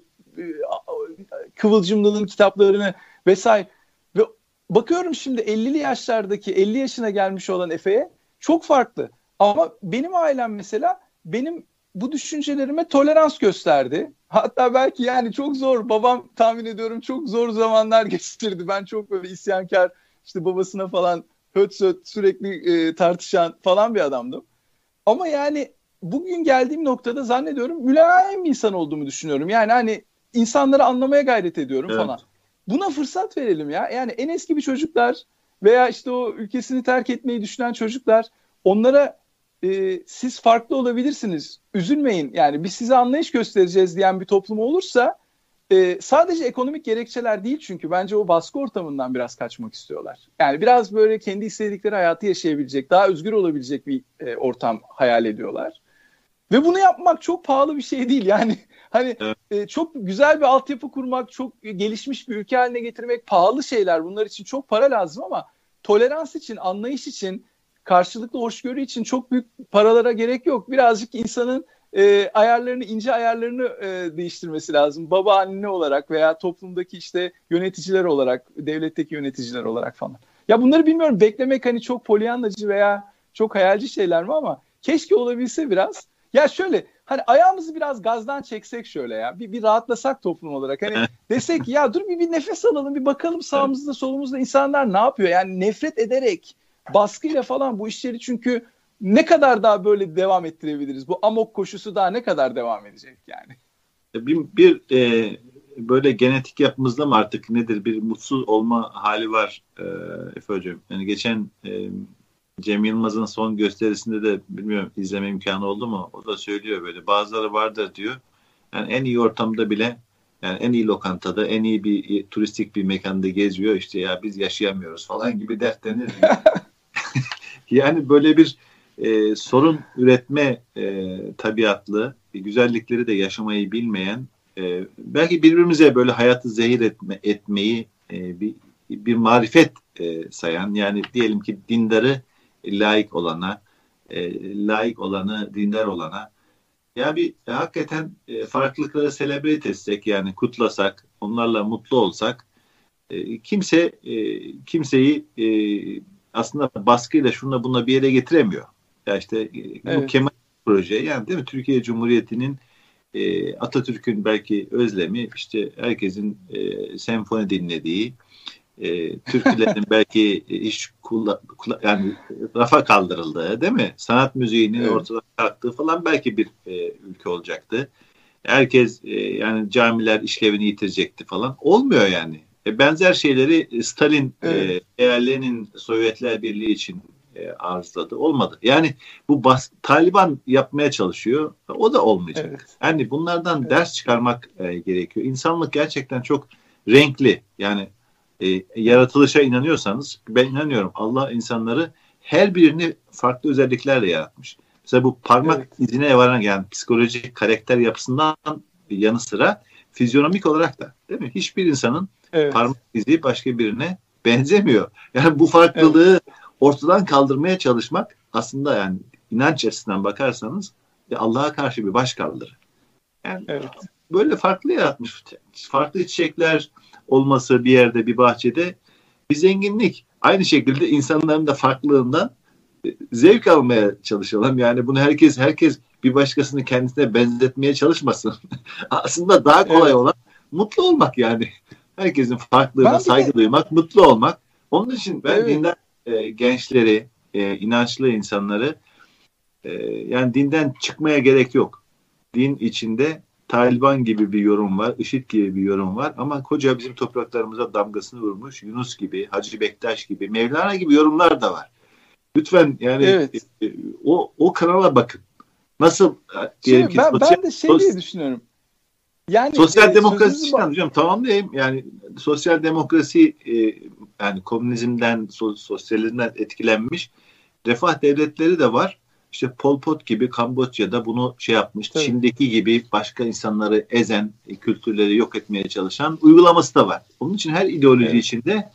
[SPEAKER 2] Kıvılcımlı'nın kitaplarını vesaire. Ve bakıyorum şimdi 50'li yaşlardaki 50 yaşına gelmiş olan Efe'ye çok farklı. Ama benim ailem mesela benim bu düşüncelerime tolerans gösterdi. Hatta belki yani çok zor babam tahmin ediyorum çok zor zamanlar geçirdi. Ben çok böyle isyankar işte babasına falan höt söt sürekli e, tartışan falan bir adamdım. Ama yani bugün geldiğim noktada zannediyorum mülayim insan olduğumu düşünüyorum. Yani hani insanları anlamaya gayret ediyorum evet. falan. Buna fırsat verelim ya. Yani en eski bir çocuklar veya işte o ülkesini terk etmeyi düşünen çocuklar onlara e, siz farklı olabilirsiniz. Üzülmeyin. Yani biz size anlayış göstereceğiz diyen bir toplum olursa e, sadece ekonomik gerekçeler değil çünkü bence o baskı ortamından biraz kaçmak istiyorlar. Yani biraz böyle kendi istedikleri hayatı yaşayabilecek, daha özgür olabilecek bir e, ortam hayal ediyorlar. Ve bunu yapmak çok pahalı bir şey değil. Yani hani evet. e, çok güzel bir altyapı kurmak, çok gelişmiş bir ülke haline getirmek pahalı şeyler. Bunlar için çok para lazım ama tolerans için, anlayış için, karşılıklı hoşgörü için çok büyük paralara gerek yok. Birazcık insanın e, ayarlarını, ince ayarlarını e, değiştirmesi lazım. Baba anne olarak veya toplumdaki işte yöneticiler olarak, devletteki yöneticiler olarak falan. Ya bunları bilmiyorum. Beklemek hani çok polyanlacı veya çok hayalci şeyler mi ama keşke olabilse biraz. Ya şöyle hani ayağımızı biraz gazdan çeksek şöyle ya. Bir, bir rahatlasak toplum olarak. Hani desek ya dur bir, bir nefes alalım bir bakalım sağımızda solumuzda insanlar ne yapıyor? Yani nefret ederek baskıyla falan bu işleri çünkü ne kadar daha böyle devam ettirebiliriz? Bu amok koşusu daha ne kadar devam edecek yani?
[SPEAKER 1] Bir, bir e, böyle genetik yapımızda mı artık nedir bir mutsuz olma hali var e, Efe Hocam. Yani geçen e, Cem Yılmaz'ın son gösterisinde de bilmiyorum izleme imkanı oldu mu? O da söylüyor böyle bazıları vardır diyor. Yani en iyi ortamda bile yani en iyi lokantada, en iyi bir turistik bir mekanda geziyor işte ya biz yaşayamıyoruz falan gibi dertlenir. yani böyle bir e, sorun üretme e, tabiatlı, güzellikleri de yaşamayı bilmeyen, e, belki birbirimize böyle hayatı zehir etme, etmeyi e, bir, bir marifet e, sayan, yani diyelim ki dindarı layık olana, e, layık olanı dindar olana, ya bir e, hakikaten e, farklılıkları celebrate etsek yani kutlasak, onlarla mutlu olsak, e, kimse e, kimseyi e, aslında baskıyla şunla bununla bir yere getiremiyor. Ya işte e, evet. bu Kemal proje yani değil mi Türkiye Cumhuriyeti'nin e, Atatürk'ün belki özlemi işte herkesin e, senfoni dinlediği e, türkülerin belki iş kulla, kulla, yani rafa kaldırıldığı değil mi? Sanat müziğinin evet. ortadan kalktığı falan belki bir e, ülke olacaktı. Herkes e, yani camiler işlevini yitirecekti falan. Olmuyor yani. E, benzer şeyleri Stalin e, evet. e, Lenin Sovyetler Birliği için e, arzuladı. Olmadı. Yani bu bas, Taliban yapmaya çalışıyor. O da olmayacak. Evet. Yani bunlardan evet. ders çıkarmak e, gerekiyor. İnsanlık gerçekten çok renkli. Yani e, yaratılışa inanıyorsanız ben inanıyorum. Allah insanları her birini farklı özelliklerle yaratmış. Mesela bu parmak evet. izine varan yani psikolojik karakter yapısından yanı sıra fizyonomik olarak da değil mi? Hiçbir insanın evet. parmak izi başka birine benzemiyor. Yani bu farklılığı evet. Ortadan kaldırmaya çalışmak aslında yani inanç açısından bakarsanız Allah'a karşı bir başkaldırı. Yani evet. böyle farklı yaratmış. Farklı çiçekler olması bir yerde bir bahçede bir zenginlik. Aynı şekilde insanların da farklılığından e, zevk almaya çalışalım. Yani bunu herkes herkes bir başkasını kendisine benzetmeye çalışmasın. Aslında daha kolay evet. olan mutlu olmak yani. Herkesin farklılığına saygı de... duymak, mutlu olmak. Onun için ben evet. dinden e, gençleri, e, inançlı insanları e, yani dinden çıkmaya gerek yok. Din içinde Taliban gibi bir yorum var, IŞİD gibi bir yorum var ama koca bizim topraklarımıza damgasını vurmuş Yunus gibi, Hacı Bektaş gibi, Mevlana gibi yorumlar da var. Lütfen yani evet. E, o o kanala bakın. Nasıl
[SPEAKER 2] e, diyelim ki ben, sosyal, ben de şey diye düşünüyorum.
[SPEAKER 1] Yani sosyal e, demokrasi için anlayacağım. Tamamlayayım. Yani sosyal demokrasi e, yani komünizmden, sosyalizmden etkilenmiş refah devletleri de var. İşte Pol Pot gibi Kamboçya'da bunu şey yapmış. Tabii. Çin'deki gibi başka insanları ezen, kültürleri yok etmeye çalışan uygulaması da var. Onun için her ideoloji evet. içinde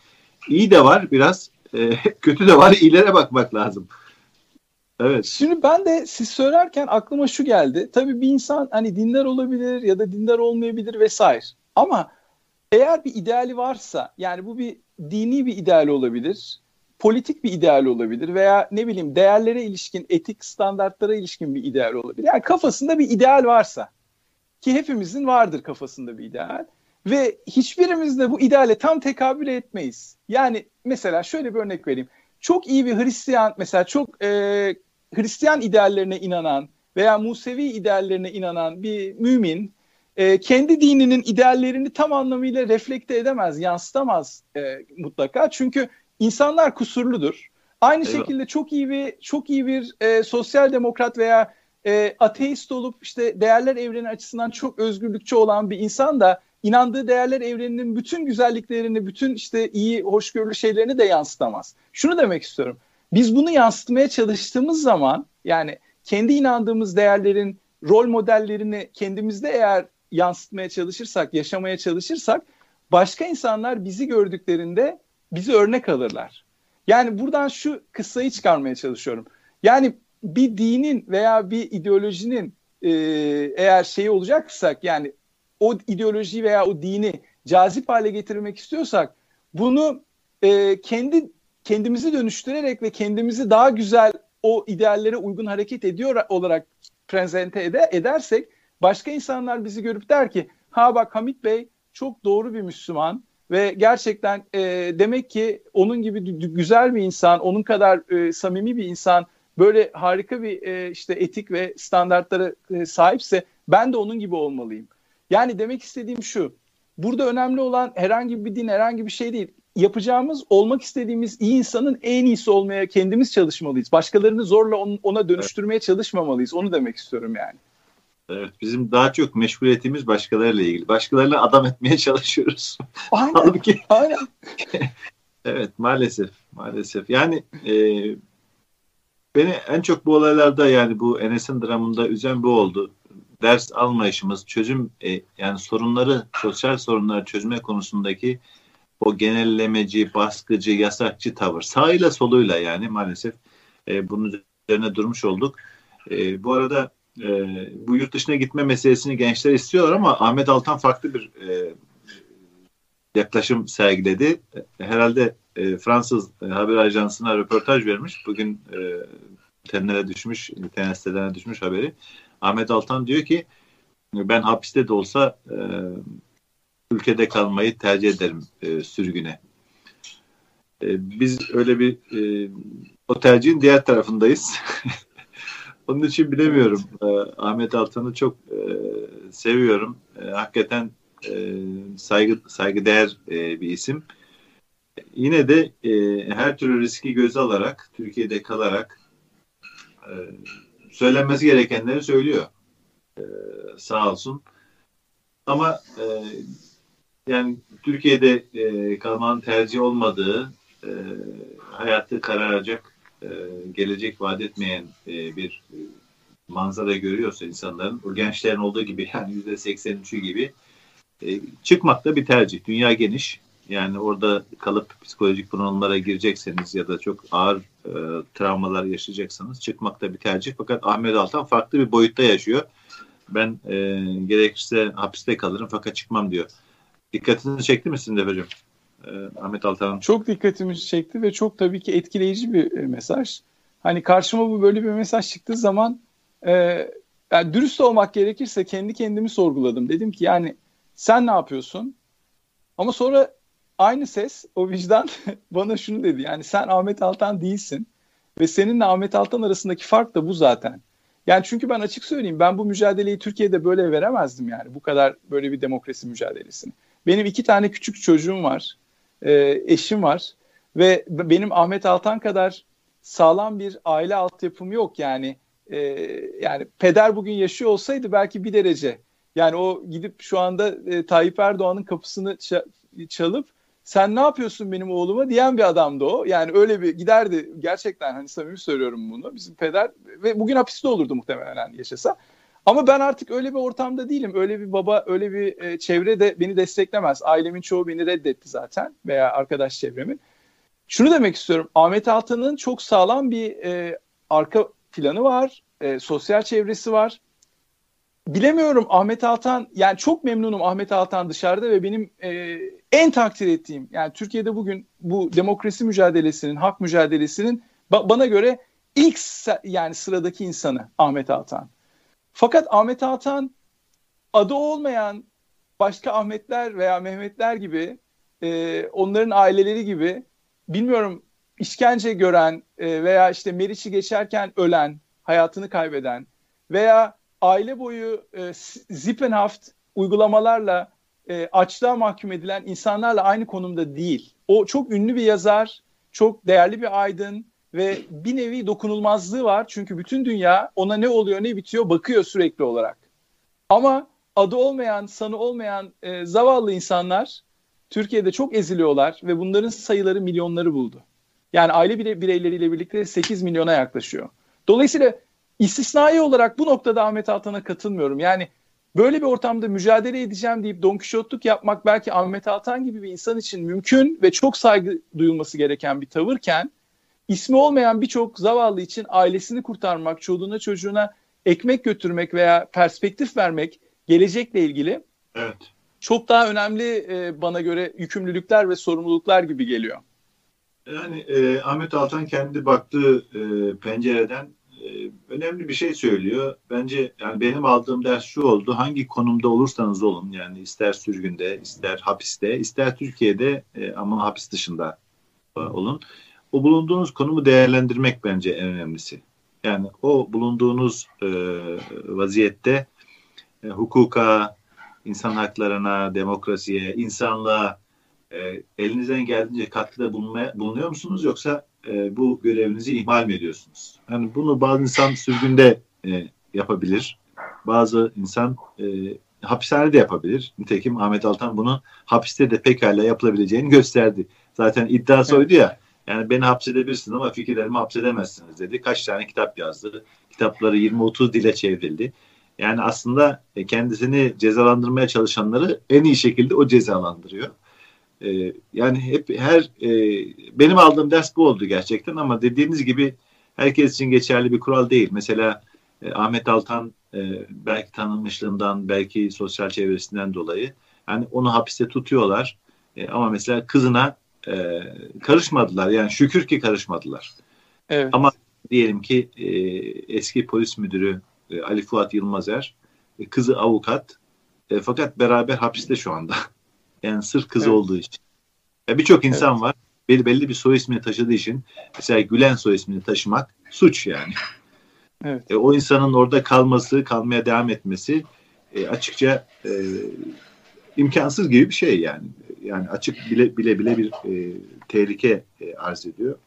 [SPEAKER 1] iyi de var biraz, e, kötü de var. İyilere bakmak lazım.
[SPEAKER 2] Evet. Şimdi ben de siz söylerken aklıma şu geldi. Tabii bir insan hani dindar olabilir ya da dindar olmayabilir vesaire. Ama eğer bir ideali varsa yani bu bir dini bir ideal olabilir politik bir ideal olabilir veya ne bileyim değerlere ilişkin, etik standartlara ilişkin bir ideal olabilir. Yani kafasında bir ideal varsa ki hepimizin vardır kafasında bir ideal ve hiçbirimiz de bu ideale tam tekabül etmeyiz. Yani mesela şöyle bir örnek vereyim. Çok iyi bir Hristiyan mesela çok e, Hristiyan ideallerine inanan veya Musevi ideallerine inanan bir mümin e, kendi dininin ideallerini tam anlamıyla reflekte edemez, yansıtamaz e, mutlaka. Çünkü İnsanlar kusurludur. Aynı Eyvallah. şekilde çok iyi bir çok iyi bir e, sosyal demokrat veya e, ateist olup işte değerler evreni açısından çok özgürlükçü olan bir insan da inandığı değerler evreninin bütün güzelliklerini, bütün işte iyi, hoşgörülü şeylerini de yansıtamaz. Şunu demek istiyorum. Biz bunu yansıtmaya çalıştığımız zaman yani kendi inandığımız değerlerin rol modellerini kendimizde eğer yansıtmaya çalışırsak, yaşamaya çalışırsak başka insanlar bizi gördüklerinde bizi örnek alırlar. Yani buradan şu kıssayı çıkarmaya çalışıyorum. Yani bir dinin veya bir ideolojinin e, eğer şeyi olacaksak yani o ideolojiyi veya o dini cazip hale getirmek istiyorsak bunu e, kendi kendimizi dönüştürerek ve kendimizi daha güzel o ideallere uygun hareket ediyor olarak prezente ede, edersek başka insanlar bizi görüp der ki ha bak Hamit Bey çok doğru bir Müslüman ve gerçekten e, demek ki onun gibi güzel bir insan, onun kadar e, samimi bir insan, böyle harika bir e, işte etik ve standartlara e, sahipse ben de onun gibi olmalıyım. Yani demek istediğim şu. Burada önemli olan herhangi bir din, herhangi bir şey değil. Yapacağımız, olmak istediğimiz iyi insanın en iyisi olmaya kendimiz çalışmalıyız. Başkalarını zorla ona dönüştürmeye çalışmamalıyız. Onu demek istiyorum yani.
[SPEAKER 1] Evet, bizim daha çok meşguliyetimiz başkalarıyla ilgili. Başkalarını adam etmeye çalışıyoruz.
[SPEAKER 2] Aynen. Halbuki, aynen.
[SPEAKER 1] evet, maalesef, maalesef. Yani e, beni en çok bu olaylarda yani bu Enes'in dramında üzen bu oldu. Ders almayışımız, çözüm e, yani sorunları, sosyal sorunları çözme konusundaki o genellemeci, baskıcı, yasakçı tavır. Sağıyla soluyla yani maalesef e, bunun üzerine durmuş olduk. E, bu arada e, bu yurt dışına gitme meselesini gençler istiyorlar ama Ahmet Altan farklı bir e, yaklaşım sergiledi. Herhalde e, Fransız e, haber ajansına röportaj vermiş. Bugün e, tenlere düşmüş, internet sitelerine düşmüş haberi. Ahmet Altan diyor ki ben hapiste de olsa e, ülkede kalmayı tercih ederim e, sürgüne. E, biz öyle bir e, o tercihin diğer tarafındayız. Onun için bilemiyorum. E, Ahmet Altan'ı çok e, seviyorum. E, hakikaten e, saygı saygıdeğer e, bir isim. Yine de e, her türlü riski göze alarak, Türkiye'de kalarak e, söylenmesi gerekenleri söylüyor. E, sağ olsun. Ama e, yani Türkiye'de e, kalmanın tercih olmadığı, e, hayatı kararacak e, gelecek vaat etmeyen e, bir manzara görüyorsa insanların o gençlerin olduğu gibi yani yüzde 83'ü gibi e, çıkmak da bir tercih. Dünya geniş. Yani orada kalıp psikolojik bunalımlara girecekseniz ya da çok ağır e, travmalar yaşayacaksanız çıkmak da bir tercih. Fakat Ahmet Altan farklı bir boyutta yaşıyor. Ben e, gerekirse hapiste kalırım fakat çıkmam diyor. Dikkatinizi çekti mi sizin de hocam? e, Ahmet Altan.
[SPEAKER 2] Çok dikkatimi çekti ve çok tabii ki etkileyici bir e, mesaj. Hani karşıma bu böyle bir mesaj çıktığı zaman e, yani dürüst olmak gerekirse kendi kendimi sorguladım. Dedim ki yani sen ne yapıyorsun? Ama sonra aynı ses, o vicdan bana şunu dedi. Yani sen Ahmet Altan değilsin ve seninle Ahmet Altan arasındaki fark da bu zaten. Yani çünkü ben açık söyleyeyim ben bu mücadeleyi Türkiye'de böyle veremezdim yani bu kadar böyle bir demokrasi mücadelesini. Benim iki tane küçük çocuğum var, e, eşim var ve benim Ahmet Altan kadar sağlam bir aile altyapım yok yani. E, yani peder bugün yaşıyor olsaydı belki bir derece. Yani o gidip şu anda e, Tayyip Erdoğan'ın kapısını çalıp sen ne yapıyorsun benim oğluma diyen bir adamdı o. Yani öyle bir giderdi gerçekten hani samimi söylüyorum bunu. Bizim peder ve bugün hapiste olurdu muhtemelen yaşasa. Ama ben artık öyle bir ortamda değilim. Öyle bir baba, öyle bir e, çevre de beni desteklemez. Ailemin çoğu beni reddetti zaten veya arkadaş çevremin. Şunu demek istiyorum. Ahmet Altan'ın çok sağlam bir e, arka planı var. E, sosyal çevresi var bilemiyorum Ahmet Altan yani çok memnunum Ahmet Altan dışarıda ve benim e, en takdir ettiğim yani Türkiye'de bugün bu demokrasi mücadelesinin, hak mücadelesinin ba- bana göre ilk yani sıradaki insanı Ahmet Altan. Fakat Ahmet Altan adı olmayan başka Ahmetler veya Mehmetler gibi e, onların aileleri gibi bilmiyorum işkence gören e, veya işte Meriç'i geçerken ölen, hayatını kaybeden veya aile boyu e, Zippenhaft uygulamalarla e, açlığa mahkum edilen insanlarla aynı konumda değil. O çok ünlü bir yazar, çok değerli bir aydın ve bir nevi dokunulmazlığı var. Çünkü bütün dünya ona ne oluyor ne bitiyor bakıyor sürekli olarak. Ama adı olmayan, sanı olmayan e, zavallı insanlar Türkiye'de çok eziliyorlar ve bunların sayıları milyonları buldu. Yani aile bireyleriyle birlikte 8 milyona yaklaşıyor. Dolayısıyla istisnai olarak bu noktada Ahmet Altan'a katılmıyorum. Yani böyle bir ortamda mücadele edeceğim deyip Don Kişotluk yapmak belki Ahmet Altan gibi bir insan için mümkün ve çok saygı duyulması gereken bir tavırken ismi olmayan birçok zavallı için ailesini kurtarmak, çoluğuna çocuğuna ekmek götürmek veya perspektif vermek gelecekle ilgili evet. çok daha önemli e, bana göre yükümlülükler ve sorumluluklar gibi geliyor.
[SPEAKER 1] Yani e, Ahmet Altan kendi baktığı e, pencereden e, önemli bir şey söylüyor. Bence yani benim aldığım ders şu oldu. Hangi konumda olursanız olun yani ister sürgünde, ister hapiste, ister Türkiye'de e, ama hapis dışında olun. O bulunduğunuz konumu değerlendirmek bence en önemlisi. Yani o bulunduğunuz e, vaziyette e, hukuka, insan haklarına, demokrasiye, insanlığa e, elinizden geldiğince katkıda bulunmaya, bulunuyor musunuz yoksa e, bu görevinizi ihmal mi ediyorsunuz? Yani bunu bazı insan sürgünde e, yapabilir. Bazı insan e, hapishanede yapabilir. Nitekim Ahmet Altan bunu hapiste de pekala yapılabileceğini gösterdi. Zaten iddiası oydu ya. Yani beni hapsedebilirsiniz ama fikirlerimi hapsedemezsiniz dedi. Kaç tane kitap yazdı. Kitapları 20-30 dile çevrildi. Yani aslında e, kendisini cezalandırmaya çalışanları en iyi şekilde o cezalandırıyor. E, yani hep her e, benim aldığım ders bu oldu gerçekten ama dediğiniz gibi herkes için geçerli bir kural değil. Mesela Ahmet Altan belki tanınmışlığından belki sosyal çevresinden dolayı yani onu hapiste tutuyorlar ama mesela kızına e, karışmadılar yani şükür ki karışmadılar. Evet. Ama diyelim ki e, eski polis müdürü e, Ali Fuat Yılmazer e, kızı avukat e, fakat beraber hapiste şu anda. Yani sırf kızı evet. olduğu için. Ya birçok insan evet. var. Belli, belli bir soy ismini taşıdığı için mesela Gülen soy ismini taşımak suç yani. Evet. E, o insanın orada kalması, kalmaya devam etmesi e, açıkça e, imkansız gibi bir şey yani. Yani açık bile bile bile bir e, tehlike e, arz ediyor.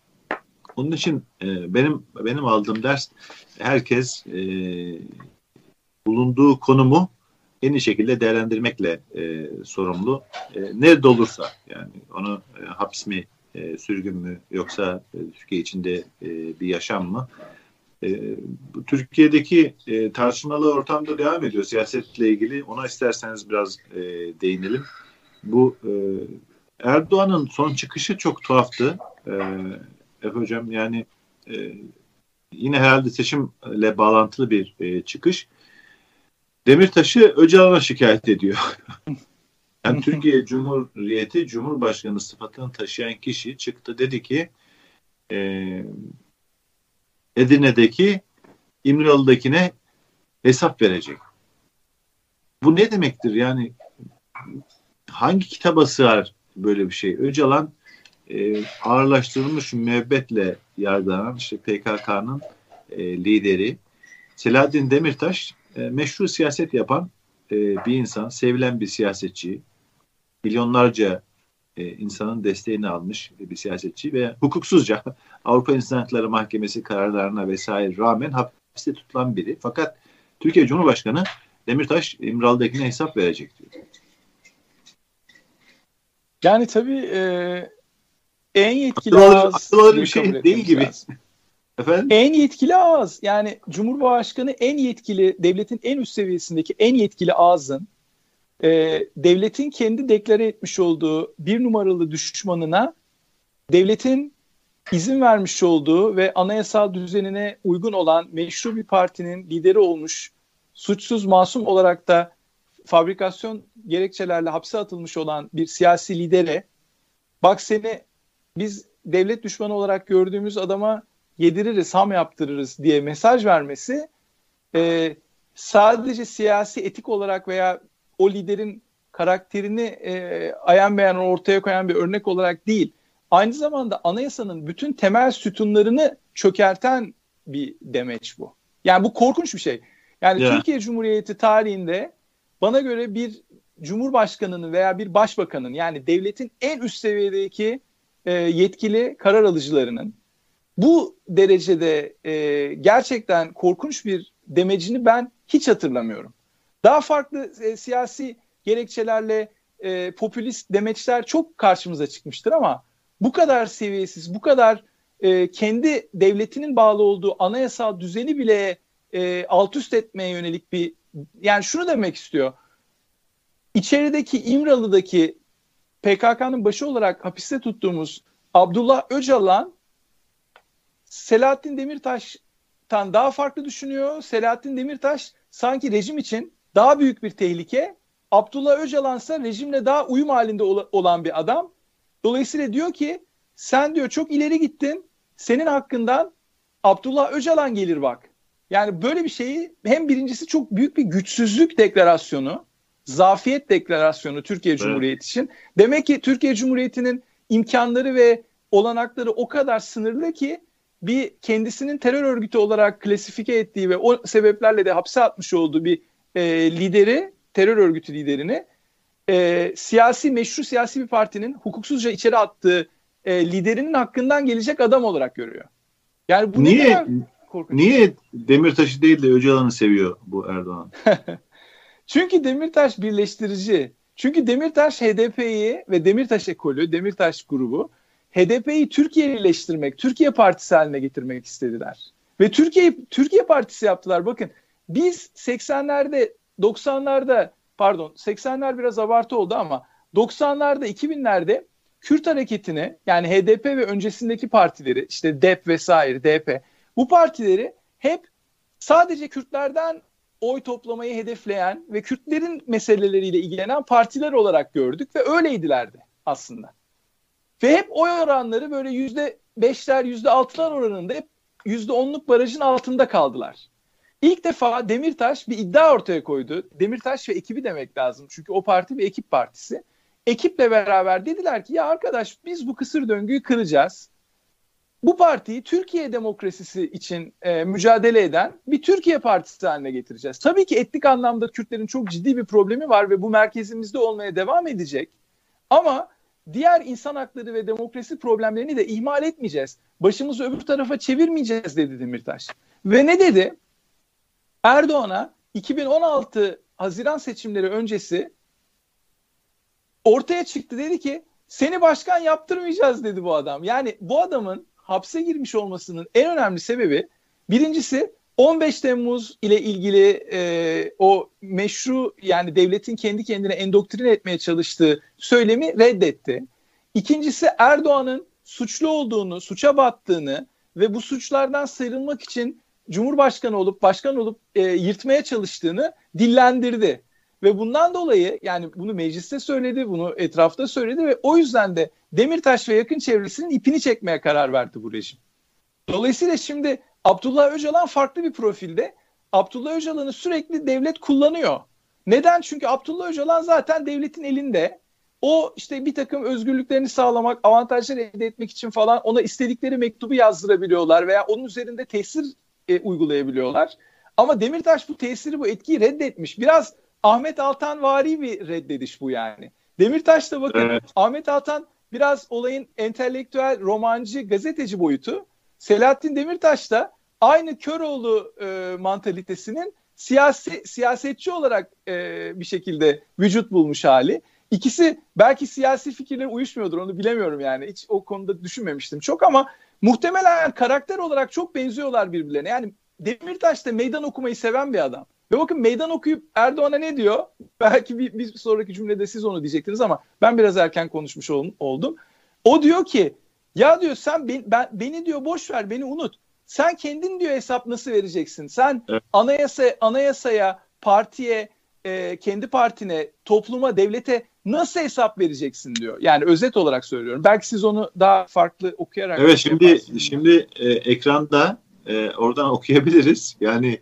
[SPEAKER 1] Onun için e, benim benim aldığım ders herkes e, bulunduğu konumu en iyi şekilde değerlendirmekle e, sorumlu. E, nerede olursa yani onu e, hapis mi, e, sürgün mü yoksa e, Türkiye içinde e, bir yaşam mı? E, Türkiye'deki e, tartışmalı ortamda devam ediyor siyasetle ilgili. Ona isterseniz biraz e, değinelim. Bu e, Erdoğan'ın son çıkışı çok tuhaftı. E, Efe Hocam yani e, yine herhalde seçimle bağlantılı bir e, çıkış. Demirtaş'ı Öcalan'a şikayet ediyor. yani Türkiye Cumhuriyeti Cumhurbaşkanı sıfatını taşıyan kişi çıktı dedi ki e, Edirne'deki İmralı'dakine hesap verecek. Bu ne demektir? Yani hangi kitaba sığar böyle bir şey? Öcalan e, ağırlaştırılmış müebbetle yargılanan işte PKK'nın e, lideri Selahattin Demirtaş e, meşru siyaset yapan e, bir insan, sevilen bir siyasetçi, milyonlarca e, insanın desteğini almış bir siyasetçi ve hukuksuzca Avrupa İnsan Hakları Mahkemesi kararlarına vesaire rağmen hapiste tutulan biri. Fakat Türkiye Cumhurbaşkanı Demirtaş İmralı'dakine hesap verecek diyor.
[SPEAKER 2] Yani tabii e, en yetkili ağız
[SPEAKER 1] akıl bir şey değil gibi.
[SPEAKER 2] Efendim? En yetkili ağız yani Cumhurbaşkanı en yetkili devletin en üst seviyesindeki en yetkili ağzın e, devletin kendi deklare etmiş olduğu bir numaralı düşmanına devletin izin vermiş olduğu ve anayasal düzenine uygun olan meşru bir partinin lideri olmuş suçsuz masum olarak da fabrikasyon gerekçelerle hapse atılmış olan bir siyasi lidere bak seni biz devlet düşmanı olarak gördüğümüz adama yediririz, ham yaptırırız diye mesaj vermesi e, sadece siyasi etik olarak veya o liderin karakterini e, ayan beyan ortaya koyan bir örnek olarak değil. Aynı zamanda anayasanın bütün temel sütunlarını çökerten bir demeç bu. Yani bu korkunç bir şey. Yani yeah. Türkiye Cumhuriyeti tarihinde bana göre bir cumhurbaşkanının veya bir başbakanın yani devletin en üst seviyedeki e, yetkili karar alıcılarının bu derecede e, gerçekten korkunç bir demecini ben hiç hatırlamıyorum. Daha farklı e, siyasi gerekçelerle e, popülist demeçler çok karşımıza çıkmıştır ama bu kadar seviyesiz, bu kadar e, kendi devletinin bağlı olduğu anayasal düzeni bile e, alt üst etmeye yönelik bir yani şunu demek istiyor. İçerideki İmralı'daki PKK'nın başı olarak hapiste tuttuğumuz Abdullah Öcalan Selahattin Demirtaş'tan daha farklı düşünüyor. Selahattin Demirtaş sanki rejim için daha büyük bir tehlike. Abdullah Öcalan ise rejimle daha uyum halinde olan bir adam. Dolayısıyla diyor ki sen diyor çok ileri gittin. Senin hakkından Abdullah Öcalan gelir bak. Yani böyle bir şeyi hem birincisi çok büyük bir güçsüzlük deklarasyonu, zafiyet deklarasyonu Türkiye evet. Cumhuriyeti için. Demek ki Türkiye Cumhuriyeti'nin imkanları ve olanakları o kadar sınırlı ki bir kendisinin terör örgütü olarak klasifike ettiği ve o sebeplerle de hapse atmış olduğu bir e, lideri, terör örgütü liderini e, siyasi, meşru siyasi bir partinin hukuksuzca içeri attığı e, liderinin hakkından gelecek adam olarak görüyor. Yani bu
[SPEAKER 1] niye, ne korkunç. Niye Demirtaş'ı değil de Öcalan'ı seviyor bu Erdoğan?
[SPEAKER 2] Çünkü Demirtaş birleştirici. Çünkü Demirtaş HDP'yi ve Demirtaş ekolü, Demirtaş grubu HDP'yi Türkiye'lileştirmek, Türkiye Partisi haline getirmek istediler. Ve Türkiye Türkiye Partisi yaptılar. Bakın biz 80'lerde 90'larda pardon 80'ler biraz abartı oldu ama 90'larda 2000'lerde Kürt hareketini yani HDP ve öncesindeki partileri işte DEP vesaire DP bu partileri hep sadece Kürtlerden oy toplamayı hedefleyen ve Kürtlerin meseleleriyle ilgilenen partiler olarak gördük ve öyleydilerdi aslında. Ve hep oy oranları böyle yüzde beşler, yüzde altılar oranında hep yüzde onluk barajın altında kaldılar. İlk defa Demirtaş bir iddia ortaya koydu. Demirtaş ve ekibi demek lazım. Çünkü o parti bir ekip partisi. Ekiple beraber dediler ki ya arkadaş biz bu kısır döngüyü kıracağız. Bu partiyi Türkiye demokrasisi için e, mücadele eden bir Türkiye partisi haline getireceğiz. Tabii ki etnik anlamda Kürtlerin çok ciddi bir problemi var ve bu merkezimizde olmaya devam edecek. Ama diğer insan hakları ve demokrasi problemlerini de ihmal etmeyeceğiz. Başımızı öbür tarafa çevirmeyeceğiz dedi Demirtaş. Ve ne dedi? Erdoğan'a 2016 Haziran seçimleri öncesi ortaya çıktı dedi ki seni başkan yaptırmayacağız dedi bu adam. Yani bu adamın hapse girmiş olmasının en önemli sebebi birincisi 15 Temmuz ile ilgili e, o meşru yani devletin kendi kendine endoktrine etmeye çalıştığı söylemi reddetti. İkincisi Erdoğan'ın suçlu olduğunu, suça battığını ve bu suçlardan sıyrılmak için Cumhurbaşkanı olup başkan olup e, yırtmaya çalıştığını dillendirdi. Ve bundan dolayı yani bunu mecliste söyledi, bunu etrafta söyledi ve o yüzden de Demirtaş ve yakın çevresinin ipini çekmeye karar verdi bu rejim. Dolayısıyla şimdi Abdullah Öcalan farklı bir profilde. Abdullah Öcalan'ı sürekli devlet kullanıyor. Neden? Çünkü Abdullah Öcalan zaten devletin elinde. O işte bir takım özgürlüklerini sağlamak, avantajlar elde etmek için falan ona istedikleri mektubu yazdırabiliyorlar veya onun üzerinde tesir e, uygulayabiliyorlar. Ama Demirtaş bu tesiri, bu etkiyi reddetmiş. Biraz Ahmet Altan vari bir reddediş bu yani. Demirtaş da bakın evet. Ahmet Altan biraz olayın entelektüel, romancı, gazeteci boyutu. Selahattin Demirtaş da aynı Köroğlu e, mantalitesinin siyasi siyasetçi olarak e, bir şekilde vücut bulmuş hali. İkisi belki siyasi fikirleri uyuşmuyordur onu bilemiyorum yani. Hiç o konuda düşünmemiştim çok ama muhtemelen karakter olarak çok benziyorlar birbirlerine. Yani Demirtaş da meydan okumayı seven bir adam. Ve bakın meydan okuyup Erdoğan'a ne diyor? Belki bir, bir sonraki cümlede siz onu diyecektiniz ama ben biraz erken konuşmuş oldum. O diyor ki ya diyor sen ben, ben beni diyor boş ver beni unut. Sen kendin diyor hesap nasıl vereceksin? Sen evet. anayasa anayasaya, partiye, e, kendi partine, topluma, devlete nasıl hesap vereceksin diyor. Yani özet olarak söylüyorum. Belki siz onu daha farklı okuyarak
[SPEAKER 1] Evet şimdi yaparsınız. şimdi e, ekranda e, oradan okuyabiliriz. Yani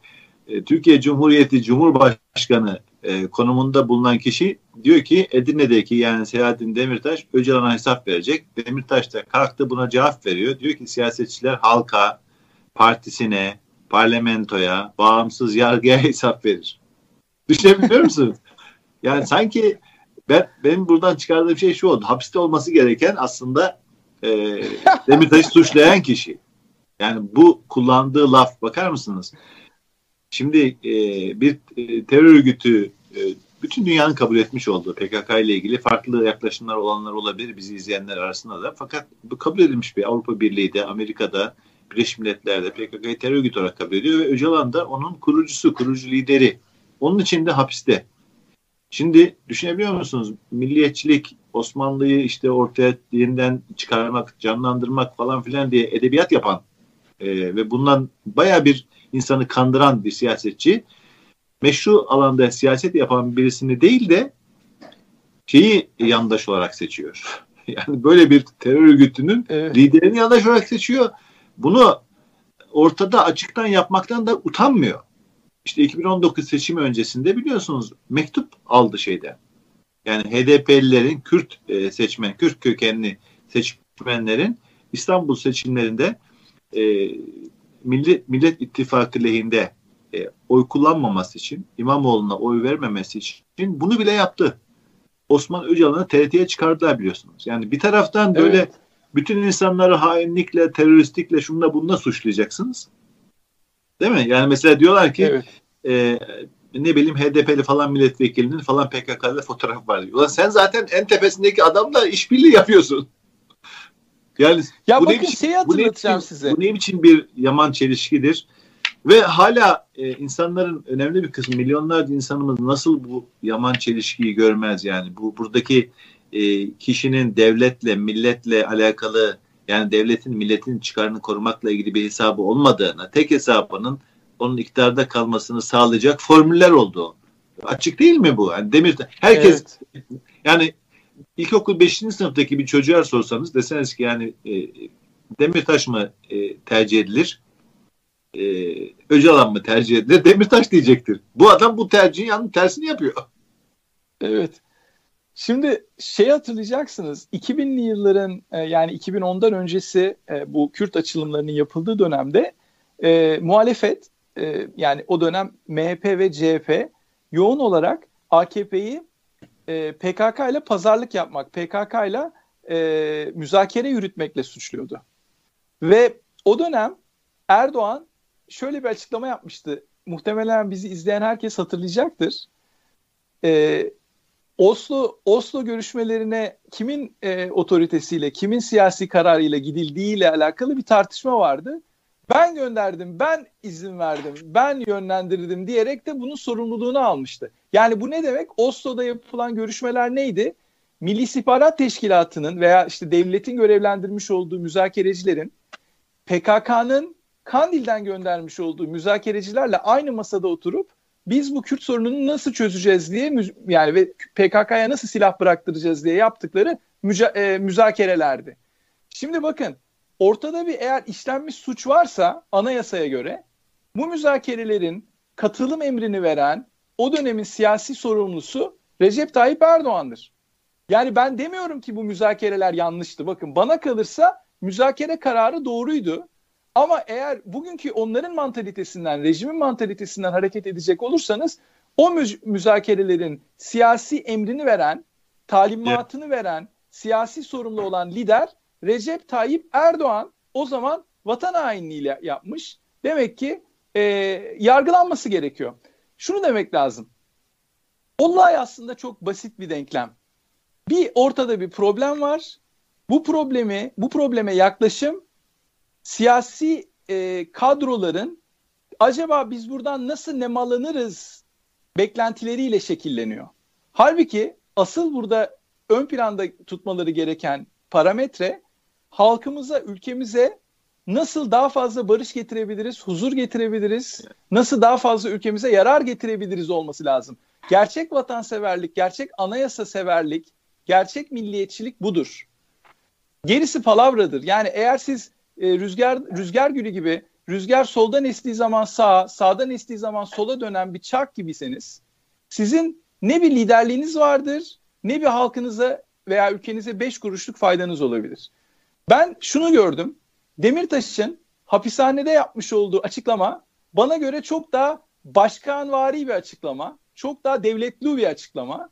[SPEAKER 1] e, Türkiye Cumhuriyeti Cumhurbaşkanı e, konumunda bulunan kişi diyor ki Edirne'deki yani Selahattin Demirtaş Öcalan'a hesap verecek. Demirtaş da kalktı buna cevap veriyor. Diyor ki siyasetçiler halka, partisine, parlamentoya, bağımsız yargıya hesap verir. Düşünebiliyor musun? Yani sanki ben benim buradan çıkardığım şey şu oldu. Hapiste olması gereken aslında e, Demirtaş'ı suçlayan kişi. Yani bu kullandığı laf bakar mısınız? Şimdi e, bir e, terör örgütü e, bütün dünyanın kabul etmiş olduğu PKK ile ilgili farklı yaklaşımlar olanlar olabilir bizi izleyenler arasında da. Fakat bu kabul edilmiş bir Avrupa Birliği de Amerika'da Birleşmiş Milletler'de PKK'yı terör örgütü olarak kabul ediyor ve Öcalan da onun kurucusu, kurucu lideri. Onun için de hapiste. Şimdi düşünebiliyor musunuz? Milliyetçilik, Osmanlı'yı işte ortaya yeniden çıkarmak, canlandırmak falan filan diye edebiyat yapan e, ve bundan baya bir insanı kandıran bir siyasetçi meşru alanda siyaset yapan birisini değil de şeyi yandaş olarak seçiyor. Yani böyle bir terör örgütünün evet. liderini yandaş olarak seçiyor. Bunu ortada açıktan yapmaktan da utanmıyor. İşte 2019 seçimi öncesinde biliyorsunuz mektup aldı şeyde. Yani HDP'lilerin Kürt e, seçmen, Kürt kökenli seçmenlerin İstanbul seçimlerinde e, Millet, Millet İttifakı lehinde e, oy kullanmaması için, İmamoğlu'na oy vermemesi için bunu bile yaptı. Osman Öcalan'ı TRT'ye çıkardılar biliyorsunuz. Yani bir taraftan böyle evet. bütün insanları hainlikle, teröristlikle, şunla bununla suçlayacaksınız. Değil mi? Yani mesela diyorlar ki evet. e, ne bileyim HDP'li falan milletvekilinin falan PKK'lı fotoğraf var diyor. Ulan sen zaten en tepesindeki adamla işbirliği yapıyorsun.
[SPEAKER 2] Yani ya bu bakın ne biçim, şeyi hatırlatacağım
[SPEAKER 1] bu
[SPEAKER 2] ne size.
[SPEAKER 1] Bu ne biçim bir yaman çelişkidir? Ve hala e, insanların önemli bir kısmı, milyonlarca insanımız nasıl bu yaman çelişkiyi görmez yani? Bu buradaki e, kişinin devletle, milletle alakalı yani devletin, milletin çıkarını korumakla ilgili bir hesabı olmadığını, tek hesabının onun iktidarda kalmasını sağlayacak formüller olduğu. Açık değil mi bu? Yani Demir herkes evet. yani ilkokul 5. sınıftaki bir çocuğa sorsanız deseniz ki yani e, Demirtaş mı e, tercih edilir? E, Öcalan mı tercih edilir? Demirtaş diyecektir. Bu adam bu tercihin yanının tersini yapıyor.
[SPEAKER 2] Evet. Şimdi şey hatırlayacaksınız 2000'li yılların e, yani 2010'dan öncesi e, bu Kürt açılımlarının yapıldığı dönemde e, muhalefet e, yani o dönem MHP ve CHP yoğun olarak AKP'yi e, PKK ile pazarlık yapmak, PKK ile e, müzakere yürütmekle suçluyordu. Ve o dönem Erdoğan şöyle bir açıklama yapmıştı. Muhtemelen bizi izleyen herkes hatırlayacaktır. E, Oslo Oslo görüşmelerine kimin e, otoritesiyle, kimin siyasi kararıyla gidildiği ile alakalı bir tartışma vardı. Ben gönderdim, ben izin verdim, ben yönlendirdim diyerek de bunun sorumluluğunu almıştı. Yani bu ne demek? Oslo'da yapılan görüşmeler neydi? Milli İstihbarat Teşkilatı'nın veya işte devletin görevlendirmiş olduğu müzakerecilerin PKK'nın Kandil'den göndermiş olduğu müzakerecilerle aynı masada oturup biz bu Kürt sorununu nasıl çözeceğiz diye yani ve PKK'ya nasıl silah bıraktıracağız diye yaptıkları müca, e, müzakerelerdi. Şimdi bakın ortada bir eğer işlenmiş suç varsa anayasaya göre bu müzakerelerin katılım emrini veren o dönemin siyasi sorumlusu Recep Tayyip Erdoğan'dır. Yani ben demiyorum ki bu müzakereler yanlıştı. Bakın bana kalırsa müzakere kararı doğruydu. Ama eğer bugünkü onların mantalitesinden, rejimin mantalitesinden hareket edecek olursanız o müz- müzakerelerin siyasi emrini veren, talimatını veren, siyasi sorumlu olan lider Recep Tayyip Erdoğan o zaman vatan hainliğiyle yapmış. Demek ki e, yargılanması gerekiyor. Şunu demek lazım. Olay aslında çok basit bir denklem. Bir ortada bir problem var. Bu problemi, bu probleme yaklaşım siyasi e, kadroların acaba biz buradan nasıl nemalanırız beklentileriyle şekilleniyor. Halbuki asıl burada ön planda tutmaları gereken parametre halkımıza, ülkemize nasıl daha fazla barış getirebiliriz, huzur getirebiliriz, nasıl daha fazla ülkemize yarar getirebiliriz olması lazım. Gerçek vatanseverlik, gerçek anayasa severlik, gerçek milliyetçilik budur. Gerisi palavradır. Yani eğer siz e, rüzgar rüzgar gülü gibi rüzgar soldan estiği zaman sağa, sağdan estiği zaman sola dönen bir çark gibiyseniz sizin ne bir liderliğiniz vardır ne bir halkınıza veya ülkenize beş kuruşluk faydanız olabilir. Ben şunu gördüm. Demirtaş'ın hapishanede yapmış olduğu açıklama bana göre çok daha başkanvari bir açıklama. Çok daha devletli bir açıklama.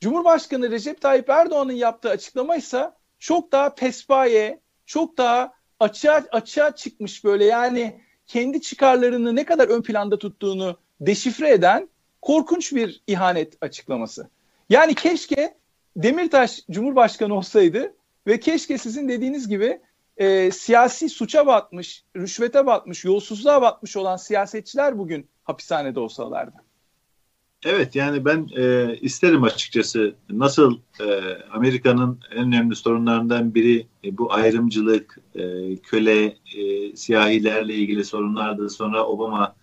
[SPEAKER 2] Cumhurbaşkanı Recep Tayyip Erdoğan'ın yaptığı açıklama ise çok daha pespaye, çok daha açığa, açığa çıkmış böyle yani kendi çıkarlarını ne kadar ön planda tuttuğunu deşifre eden korkunç bir ihanet açıklaması. Yani keşke Demirtaş Cumhurbaşkanı olsaydı ve keşke sizin dediğiniz gibi e, siyasi suça batmış, rüşvete batmış, yolsuzluğa batmış olan siyasetçiler bugün hapishanede olsalardı.
[SPEAKER 1] Evet yani ben e, isterim açıkçası nasıl e, Amerika'nın en önemli sorunlarından biri e, bu ayrımcılık, e, köle, e, siyahilerle ilgili sorunlardı. Sonra Obama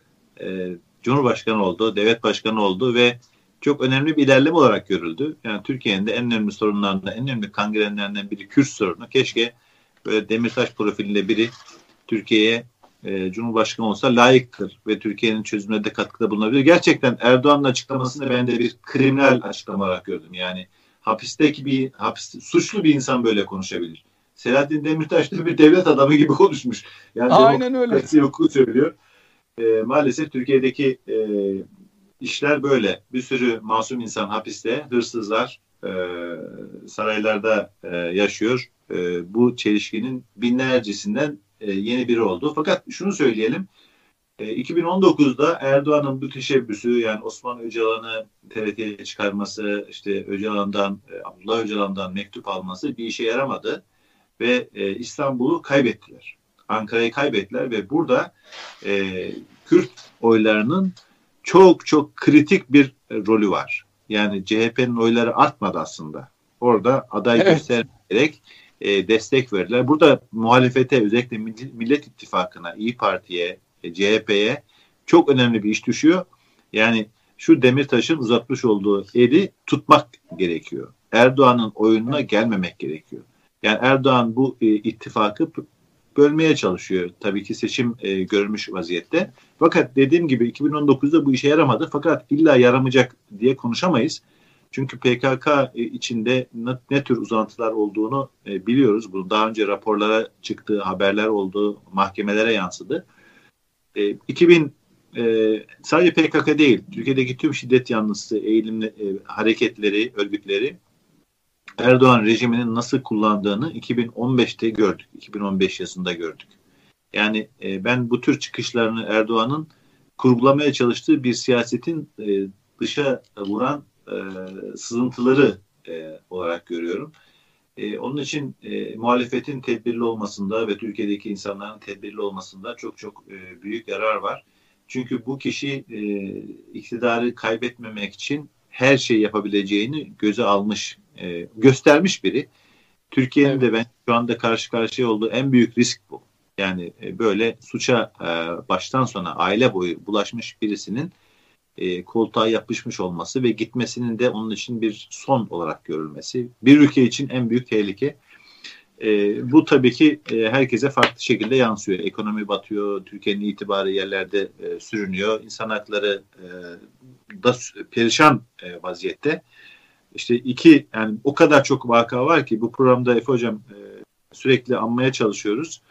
[SPEAKER 1] e, Cumhurbaşkanı oldu, devlet başkanı oldu ve çok önemli bir ilerleme olarak görüldü. Yani Türkiye'nin de en önemli sorunlarından, en önemli kangrenlerinden biri Kürt sorunu. Keşke böyle Demirtaş profilinde biri Türkiye'ye e, Cumhurbaşkanı olsa layıktır ve Türkiye'nin çözümüne de katkıda bulunabilir. Gerçekten Erdoğan'ın açıklamasını ben de bir kriminal açıklama olarak gördüm. Yani hapisteki bir hapis, suçlu bir insan böyle konuşabilir. Selahattin Demirtaş da bir devlet adamı gibi konuşmuş. Yani
[SPEAKER 2] Aynen öyle.
[SPEAKER 1] Hukuku söylüyor. E, maalesef Türkiye'deki e, işler böyle. Bir sürü masum insan hapiste, hırsızlar e, saraylarda e, yaşıyor. E, bu çelişkinin binlercesinden e, yeni biri oldu. Fakat şunu söyleyelim. E, 2019'da Erdoğan'ın bu teşebbüsü yani Osman Öcalan'ı TRT'ye çıkarması, işte Öcalan'dan, e, Abdullah Öcalan'dan mektup alması bir işe yaramadı ve e, İstanbul'u kaybettiler. Ankara'yı kaybettiler ve burada e, Kürt oylarının çok çok kritik bir e, rolü var. Yani CHP'nin oyları artmadı aslında. Orada aday evet. göstererek e, destek verdiler. Burada muhalefete özellikle Millet İttifakı'na, İyi Parti'ye, e, CHP'ye çok önemli bir iş düşüyor. Yani şu Demirtaş'ın uzatmış olduğu eli tutmak gerekiyor. Erdoğan'ın oyununa gelmemek gerekiyor. Yani Erdoğan bu e, ittifakı bölmeye çalışıyor. Tabii ki seçim e, görülmüş vaziyette. Fakat dediğim gibi 2019'da bu işe yaramadı. Fakat illa yaramayacak diye konuşamayız. Çünkü PKK e, içinde ne, ne tür uzantılar olduğunu e, biliyoruz. Bu daha önce raporlara çıktığı haberler oldu, mahkemelere yansıdı. E, 2000 e, sadece PKK değil, Türkiye'deki tüm şiddet yanlısı eğilimli e, hareketleri, örgütleri Erdoğan rejiminin nasıl kullandığını 2015'te gördük. 2015 yazında gördük. Yani e, ben bu tür çıkışlarını Erdoğan'ın kurgulamaya çalıştığı bir siyasetin e, dışa vuran e, sızıntıları e, olarak görüyorum. E, onun için e, muhalefetin tedbirli olmasında ve Türkiye'deki insanların tedbirli olmasında çok çok e, büyük yarar var. Çünkü bu kişi e, iktidarı kaybetmemek için her şeyi yapabileceğini göze almış, e, göstermiş biri. Türkiye'nin evet. de ben şu anda karşı karşıya olduğu en büyük risk bu. Yani e, böyle suça e, baştan sona aile boyu bulaşmış birisinin e, koltuğa yapışmış olması ve gitmesinin de onun için bir son olarak görülmesi. Bir ülke için en büyük tehlike. E, bu tabii ki e, herkese farklı şekilde yansıyor. Ekonomi batıyor, Türkiye'nin itibarı yerlerde e, sürünüyor. İnsan hakları e, da perişan e, vaziyette. İşte iki yani o kadar çok vaka var ki bu programda Efe Hocam e, sürekli anmaya çalışıyoruz.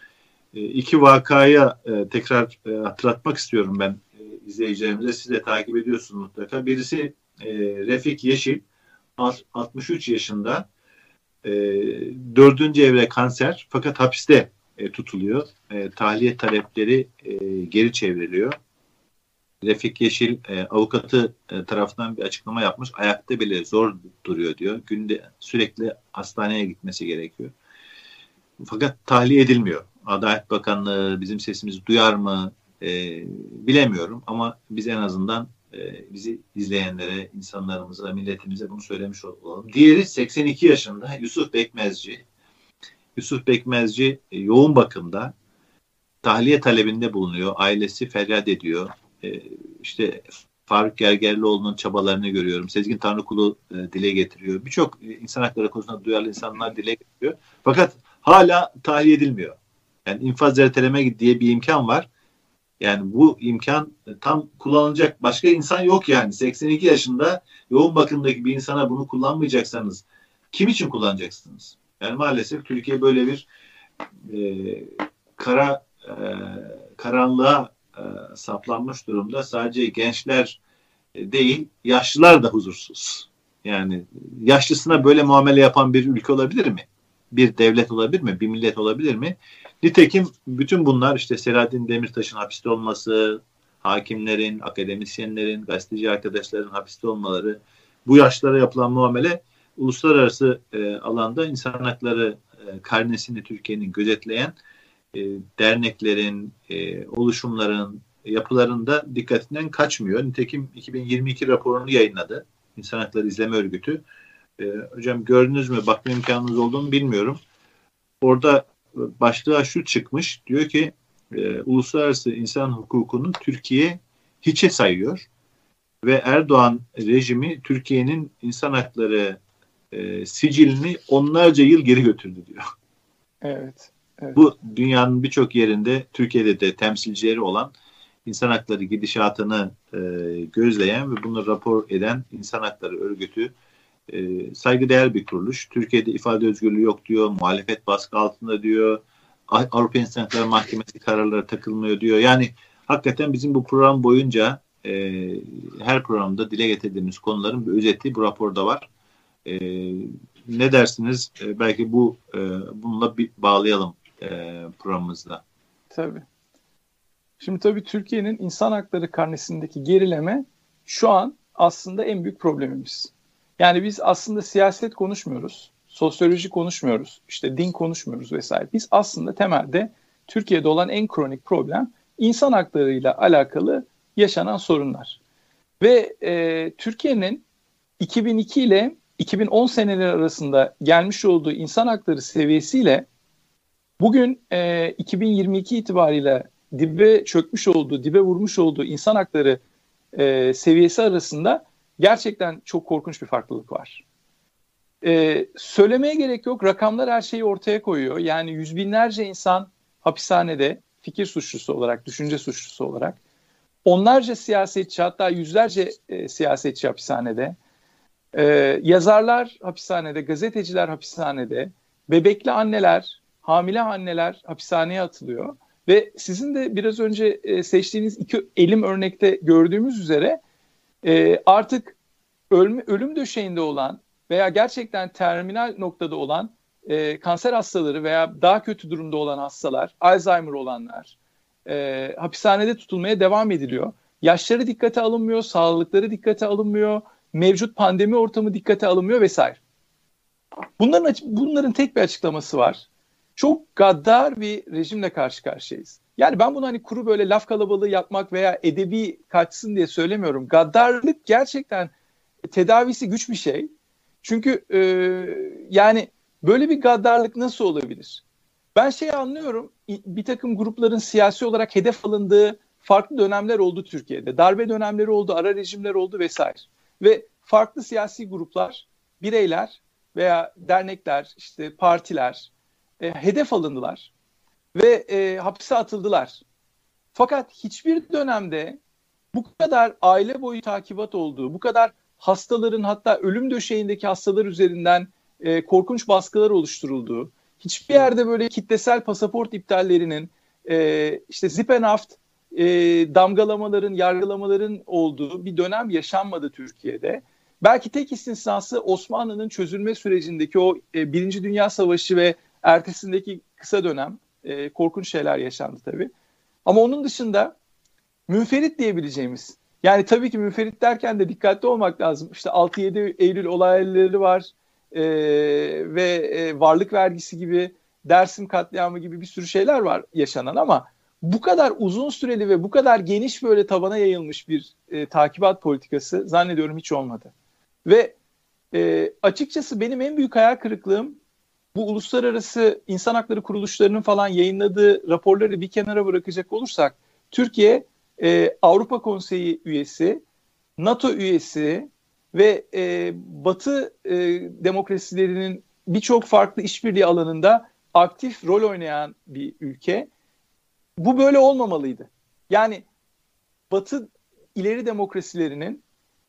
[SPEAKER 1] E, iki vakaya e, tekrar e, hatırlatmak istiyorum ben e, izleyicilerimize. Siz de takip ediyorsunuz mutlaka. Birisi Refik Yeşil 63 yaşında dördüncü evre kanser fakat hapiste tutuluyor. Tahliye talepleri geri çevriliyor. Refik Yeşil e, avukatı e, tarafından bir açıklama yapmış. Ayakta bile zor duruyor diyor. Günde sürekli hastaneye gitmesi gerekiyor. Fakat tahliye edilmiyor. Adalet Bakanlığı bizim sesimizi duyar mı e, bilemiyorum ama biz en azından e, bizi izleyenlere, insanlarımıza, milletimize bunu söylemiş olalım. Diğeri 82 yaşında Yusuf Bekmezci. Yusuf Bekmezci e, yoğun bakımda tahliye talebinde bulunuyor. Ailesi feryat ediyor. E, işte Faruk Gergerlioğlu'nun çabalarını görüyorum. Sezgin Tanrıkulu e, dile getiriyor. Birçok e, insan hakları konusunda duyarlı insanlar dile getiriyor. Fakat hala tahliye edilmiyor. Yani infaz erteleme diye bir imkan var. Yani bu imkan tam kullanılacak başka insan yok yani. 82 yaşında yoğun bakımdaki bir insana bunu kullanmayacaksanız kim için kullanacaksınız? Yani maalesef Türkiye böyle bir e, kara e, karanlığa e, saplanmış durumda. Sadece gençler e, değil, yaşlılar da huzursuz. Yani yaşlısına böyle muamele yapan bir ülke olabilir mi? Bir devlet olabilir mi? Bir millet olabilir mi? Nitekim bütün bunlar işte Selahattin Demirtaş'ın hapiste olması, hakimlerin, akademisyenlerin, gazeteci arkadaşların hapiste olmaları, bu yaşlara yapılan muamele uluslararası e, alanda insan hakları e, karnesini Türkiye'nin gözetleyen e, derneklerin, e, oluşumların, yapılarında dikkatinden kaçmıyor. Nitekim 2022 raporunu yayınladı İnsan Hakları İzleme Örgütü. E, hocam gördünüz mü? Bakma imkanınız olduğunu bilmiyorum. Orada başlığa şu çıkmış. Diyor ki e, uluslararası insan hukukunu Türkiye hiçe sayıyor ve Erdoğan rejimi Türkiye'nin insan hakları e, sicilini onlarca yıl geri götürdü diyor.
[SPEAKER 2] Evet. Evet.
[SPEAKER 1] Bu dünyanın birçok yerinde Türkiye'de de temsilcileri olan insan hakları gidişatını e, gözleyen ve bunu rapor eden insan hakları örgütü e, saygıdeğer bir kuruluş. Türkiye'de ifade özgürlüğü yok diyor, muhalefet baskı altında diyor, Avrupa İnsan Hakları Mahkemesi kararları takılmıyor diyor. Yani hakikaten bizim bu program boyunca e, her programda dile getirdiğimiz konuların bir özeti bu raporda var. E, ne dersiniz? E, belki bu e, bununla bir bağlayalım e, programımızda.
[SPEAKER 2] Tabii. Şimdi tabii Türkiye'nin insan hakları karnesindeki gerileme şu an aslında en büyük problemimiz. Yani biz aslında siyaset konuşmuyoruz, sosyoloji konuşmuyoruz, işte din konuşmuyoruz vesaire. Biz aslında temelde Türkiye'de olan en kronik problem insan haklarıyla alakalı yaşanan sorunlar. Ve e, Türkiye'nin 2002 ile 2010 seneleri arasında gelmiş olduğu insan hakları seviyesiyle bugün e, 2022 itibariyle dibe çökmüş olduğu, dibe vurmuş olduğu insan hakları e, seviyesi arasında gerçekten çok korkunç bir farklılık var. Ee, söylemeye gerek yok. Rakamlar her şeyi ortaya koyuyor. Yani yüz binlerce insan hapishanede fikir suçlusu olarak, düşünce suçlusu olarak. Onlarca siyasetçi hatta yüzlerce e, siyasetçi hapishanede. Ee, yazarlar hapishanede, gazeteciler hapishanede. Bebekli anneler, hamile anneler hapishaneye atılıyor. Ve sizin de biraz önce e, seçtiğiniz iki elim örnekte gördüğümüz üzere e, artık ölüm, ölüm döşeğinde olan veya gerçekten terminal noktada olan e, kanser hastaları veya daha kötü durumda olan hastalar, Alzheimer olanlar hapishanede tutulmaya devam ediliyor. Yaşları dikkate alınmıyor, sağlıkları dikkate alınmıyor, mevcut pandemi ortamı dikkate alınmıyor vesaire. Bunların bunların tek bir açıklaması var. Çok gaddar bir rejimle karşı karşıyayız. Yani ben bunu hani kuru böyle laf kalabalığı yapmak veya edebi kaçsın diye söylemiyorum. Gaddarlık gerçekten tedavisi güç bir şey. Çünkü e, yani böyle bir gaddarlık nasıl olabilir? Ben şey anlıyorum bir takım grupların siyasi olarak hedef alındığı farklı dönemler oldu Türkiye'de. Darbe dönemleri oldu, ara rejimler oldu vesaire. Ve farklı siyasi gruplar, bireyler veya dernekler, işte partiler e, hedef alındılar ve e, hapse atıldılar. Fakat hiçbir dönemde bu kadar aile boyu takibat olduğu, bu kadar hastaların hatta ölüm döşeğindeki hastalar üzerinden e, korkunç baskılar oluşturulduğu, hiçbir yerde böyle kitlesel pasaport iptallerinin e, işte Zipenaft e, damgalamaların, yargılamaların olduğu bir dönem yaşanmadı Türkiye'de. Belki tek istisnası Osmanlı'nın çözülme sürecindeki o e, Birinci Dünya Savaşı ve ertesindeki kısa dönem e, korkunç şeyler yaşandı tabii. Ama onun dışında münferit diyebileceğimiz yani tabii ki münferit derken de dikkatli olmak lazım. İşte 6-7 Eylül olayları var e, ve e, varlık vergisi gibi Dersim katliamı gibi bir sürü şeyler var yaşanan ama bu kadar uzun süreli ve bu kadar geniş böyle tabana yayılmış bir e, takibat politikası zannediyorum hiç olmadı. Ve e, açıkçası benim en büyük hayal kırıklığım bu uluslararası insan hakları kuruluşlarının falan yayınladığı raporları bir kenara bırakacak olursak Türkiye e, Avrupa Konseyi üyesi, NATO üyesi ve e, Batı e, demokrasilerinin birçok farklı işbirliği alanında aktif rol oynayan bir ülke. Bu böyle olmamalıydı. Yani Batı ileri demokrasilerinin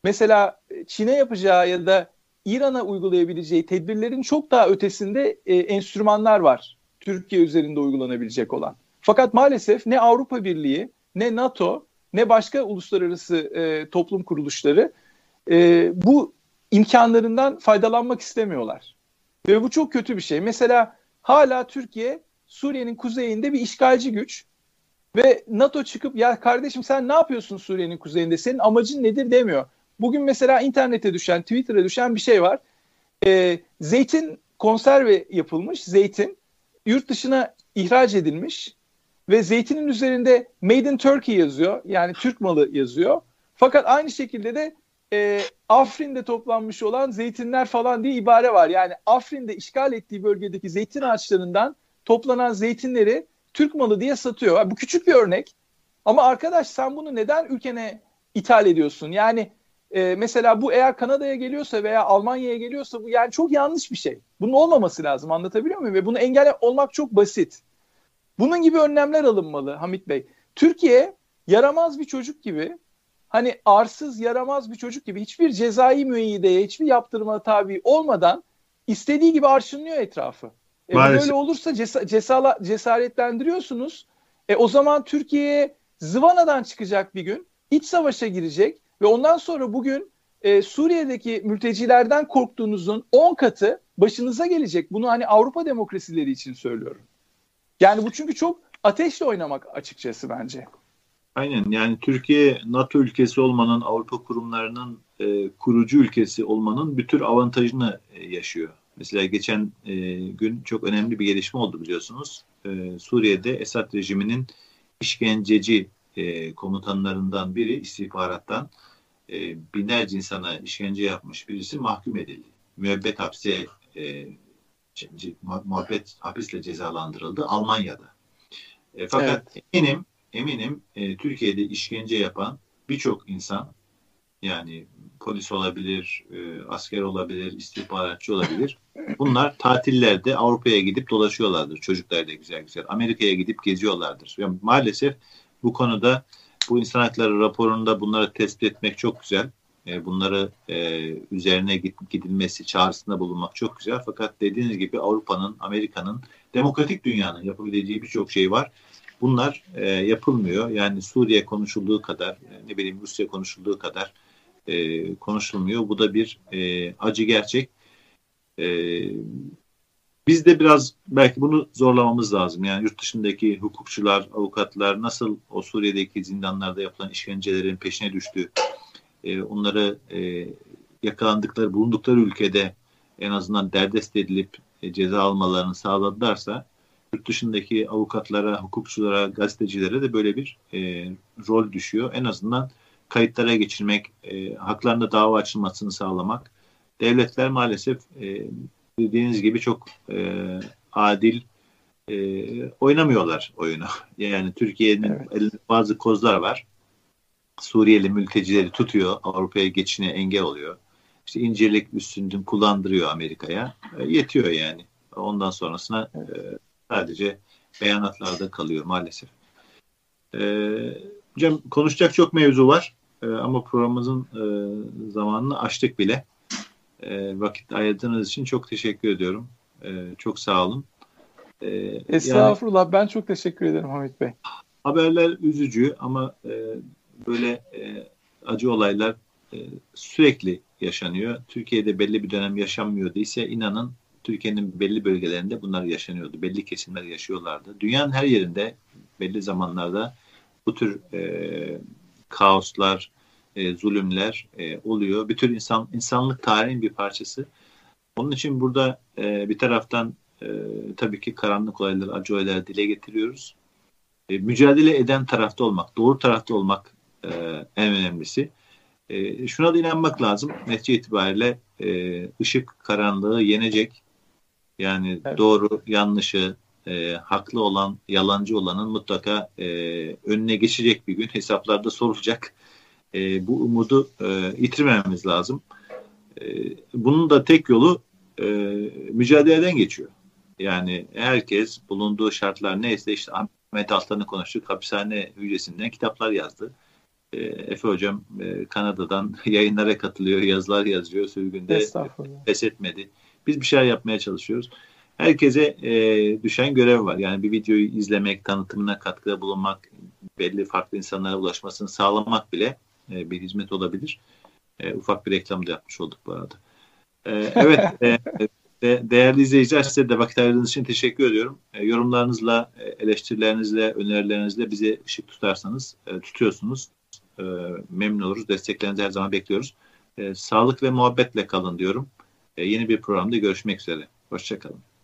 [SPEAKER 2] mesela Çin'e yapacağı ya da İran'a uygulayabileceği tedbirlerin çok daha ötesinde e, enstrümanlar var. Türkiye üzerinde uygulanabilecek olan. Fakat maalesef ne Avrupa Birliği ne NATO ne başka uluslararası e, toplum kuruluşları e, bu imkanlarından faydalanmak istemiyorlar. Ve bu çok kötü bir şey. Mesela hala Türkiye Suriye'nin kuzeyinde bir işgalci güç ve NATO çıkıp ya kardeşim sen ne yapıyorsun Suriye'nin kuzeyinde senin amacın nedir demiyor. Bugün mesela internete düşen Twitter'a düşen bir şey var. E, zeytin konserve yapılmış zeytin yurt dışına ihraç edilmiş ve zeytinin üzerinde Made in Turkey yazıyor. Yani Türk malı yazıyor. Fakat aynı şekilde de e, Afrin'de toplanmış olan zeytinler falan diye ibare var. Yani Afrin'de işgal ettiği bölgedeki zeytin ağaçlarından toplanan zeytinleri Türk malı diye satıyor. Bu küçük bir örnek. Ama arkadaş sen bunu neden ülkene ithal ediyorsun? Yani e, mesela bu eğer Kanada'ya geliyorsa veya Almanya'ya geliyorsa bu yani çok yanlış bir şey. Bunun olmaması lazım anlatabiliyor muyum? Ve bunu engelle olmak çok basit. Bunun gibi önlemler alınmalı Hamit Bey. Türkiye yaramaz bir çocuk gibi hani arsız yaramaz bir çocuk gibi hiçbir cezai müeyyideye hiçbir yaptırıma tabi olmadan istediği gibi arşınlıyor etrafı. E böyle olursa ces- cesala- cesaretlendiriyorsunuz. E o zaman Türkiye zıvanadan çıkacak bir gün. iç savaşa girecek ve ondan sonra bugün e, Suriye'deki mültecilerden korktuğunuzun 10 katı başınıza gelecek. Bunu hani Avrupa demokrasileri için söylüyorum. Yani bu çünkü çok ateşle oynamak açıkçası bence.
[SPEAKER 1] Aynen yani Türkiye NATO ülkesi olmanın, Avrupa kurumlarının e, kurucu ülkesi olmanın bir tür avantajını e, yaşıyor. Mesela geçen e, gün çok önemli bir gelişme oldu biliyorsunuz. E, Suriye'de Esad rejiminin işkenceci e, komutanlarından biri istihbarattan e, binlerce insana işkence yapmış birisi mahkum edildi. Müebbet hapse e, muhabbet hapisle cezalandırıldı Almanya'da. E, fakat evet. eminim eminim e, Türkiye'de işkence yapan birçok insan yani polis olabilir, e, asker olabilir, istihbaratçı olabilir. Bunlar tatillerde Avrupa'ya gidip dolaşıyorlardır. Çocuklar da güzel güzel. Amerika'ya gidip geziyorlardır. Yani maalesef bu konuda bu insan hakları raporunda bunları tespit etmek çok güzel. E, bunları e, üzerine gidilmesi çağrısında bulunmak çok güzel. Fakat dediğiniz gibi Avrupa'nın, Amerika'nın, demokratik dünyanın yapabileceği birçok şey var. Bunlar e, yapılmıyor. Yani Suriye konuşulduğu kadar, e, ne bileyim Rusya konuşulduğu kadar e, konuşulmuyor. Bu da bir e, acı gerçek. E, biz de biraz belki bunu zorlamamız lazım. Yani yurt dışındaki hukukçular, avukatlar nasıl o Suriye'deki zindanlarda yapılan işkencelerin peşine düştü e, onları e, yakalandıkları, bulundukları ülkede en azından derdest edilip e, ceza almalarını sağladılarsa yurt dışındaki avukatlara, hukukçulara, gazetecilere de böyle bir e, rol düşüyor. En azından kayıtlara geçirmek, e, haklarında dava açılmasını sağlamak. Devletler maalesef e, dediğiniz gibi çok e, adil e, oynamıyorlar oyunu. Yani Türkiye'nin evet. elinde bazı kozlar var. Suriyeli mültecileri tutuyor, Avrupa'ya geçine engel oluyor. İşte incirlik üstünden kullandırıyor Amerika'ya. E, yetiyor yani. Ondan sonrasına e, sadece beyanatlarda kalıyor maalesef. E, Cem konuşacak çok mevzu var e, ama programımızın e, zamanını açtık bile. E, vakit ayırdığınız için çok teşekkür ediyorum. E, çok sağ olun.
[SPEAKER 2] E, Estağfurullah. Yani, ben çok teşekkür ederim Hamit Bey.
[SPEAKER 1] Haberler üzücü ama e, böyle e, acı olaylar e, sürekli yaşanıyor. Türkiye'de belli bir dönem yaşanmıyordu ise inanın Türkiye'nin belli bölgelerinde bunlar yaşanıyordu. Belli kesimler yaşıyorlardı. Dünyanın her yerinde belli zamanlarda bu tür e, kaoslar, e, zulümler e, oluyor. Bir tür insan insanlık tarihin bir parçası. Onun için burada e, bir taraftan e, tabii ki karanlık olayları, acı olayları dile getiriyoruz. E, mücadele eden tarafta olmak, doğru tarafta olmak e, en önemlisi. E, şuna da inanmak lazım. Netice itibariyle e, ışık karanlığı yenecek. Yani evet. doğru, yanlışı, e, haklı olan, yalancı olanın mutlaka e, önüne geçecek bir gün hesaplarda sorulacak. E, bu umudu e, yitirmememiz lazım. E, bunun da tek yolu e, mücadeleden geçiyor. Yani herkes bulunduğu şartlar neyse işte Ahmet Altan'ı konuştuk. Hapishane hücresinden kitaplar yazdı. E, Efe Hocam e, Kanada'dan yayınlara katılıyor, yazılar yazıyor. Sürgünde pes etmedi. Biz bir şeyler yapmaya çalışıyoruz. Herkese e, düşen görev var. Yani bir videoyu izlemek, tanıtımına katkıda bulunmak, belli farklı insanlara ulaşmasını sağlamak bile e, bir hizmet olabilir. E, ufak bir reklam da yapmış olduk bu arada. E, evet, e, de, değerli izleyiciler size de vakit ayırdığınız için teşekkür ediyorum. E, yorumlarınızla, e, eleştirilerinizle, önerilerinizle bize ışık tutarsanız, e, tutuyorsunuz. E, memnun oluruz. Desteklerinizi her zaman bekliyoruz. E, sağlık ve muhabbetle kalın diyorum. E, yeni bir programda görüşmek üzere. Hoşçakalın.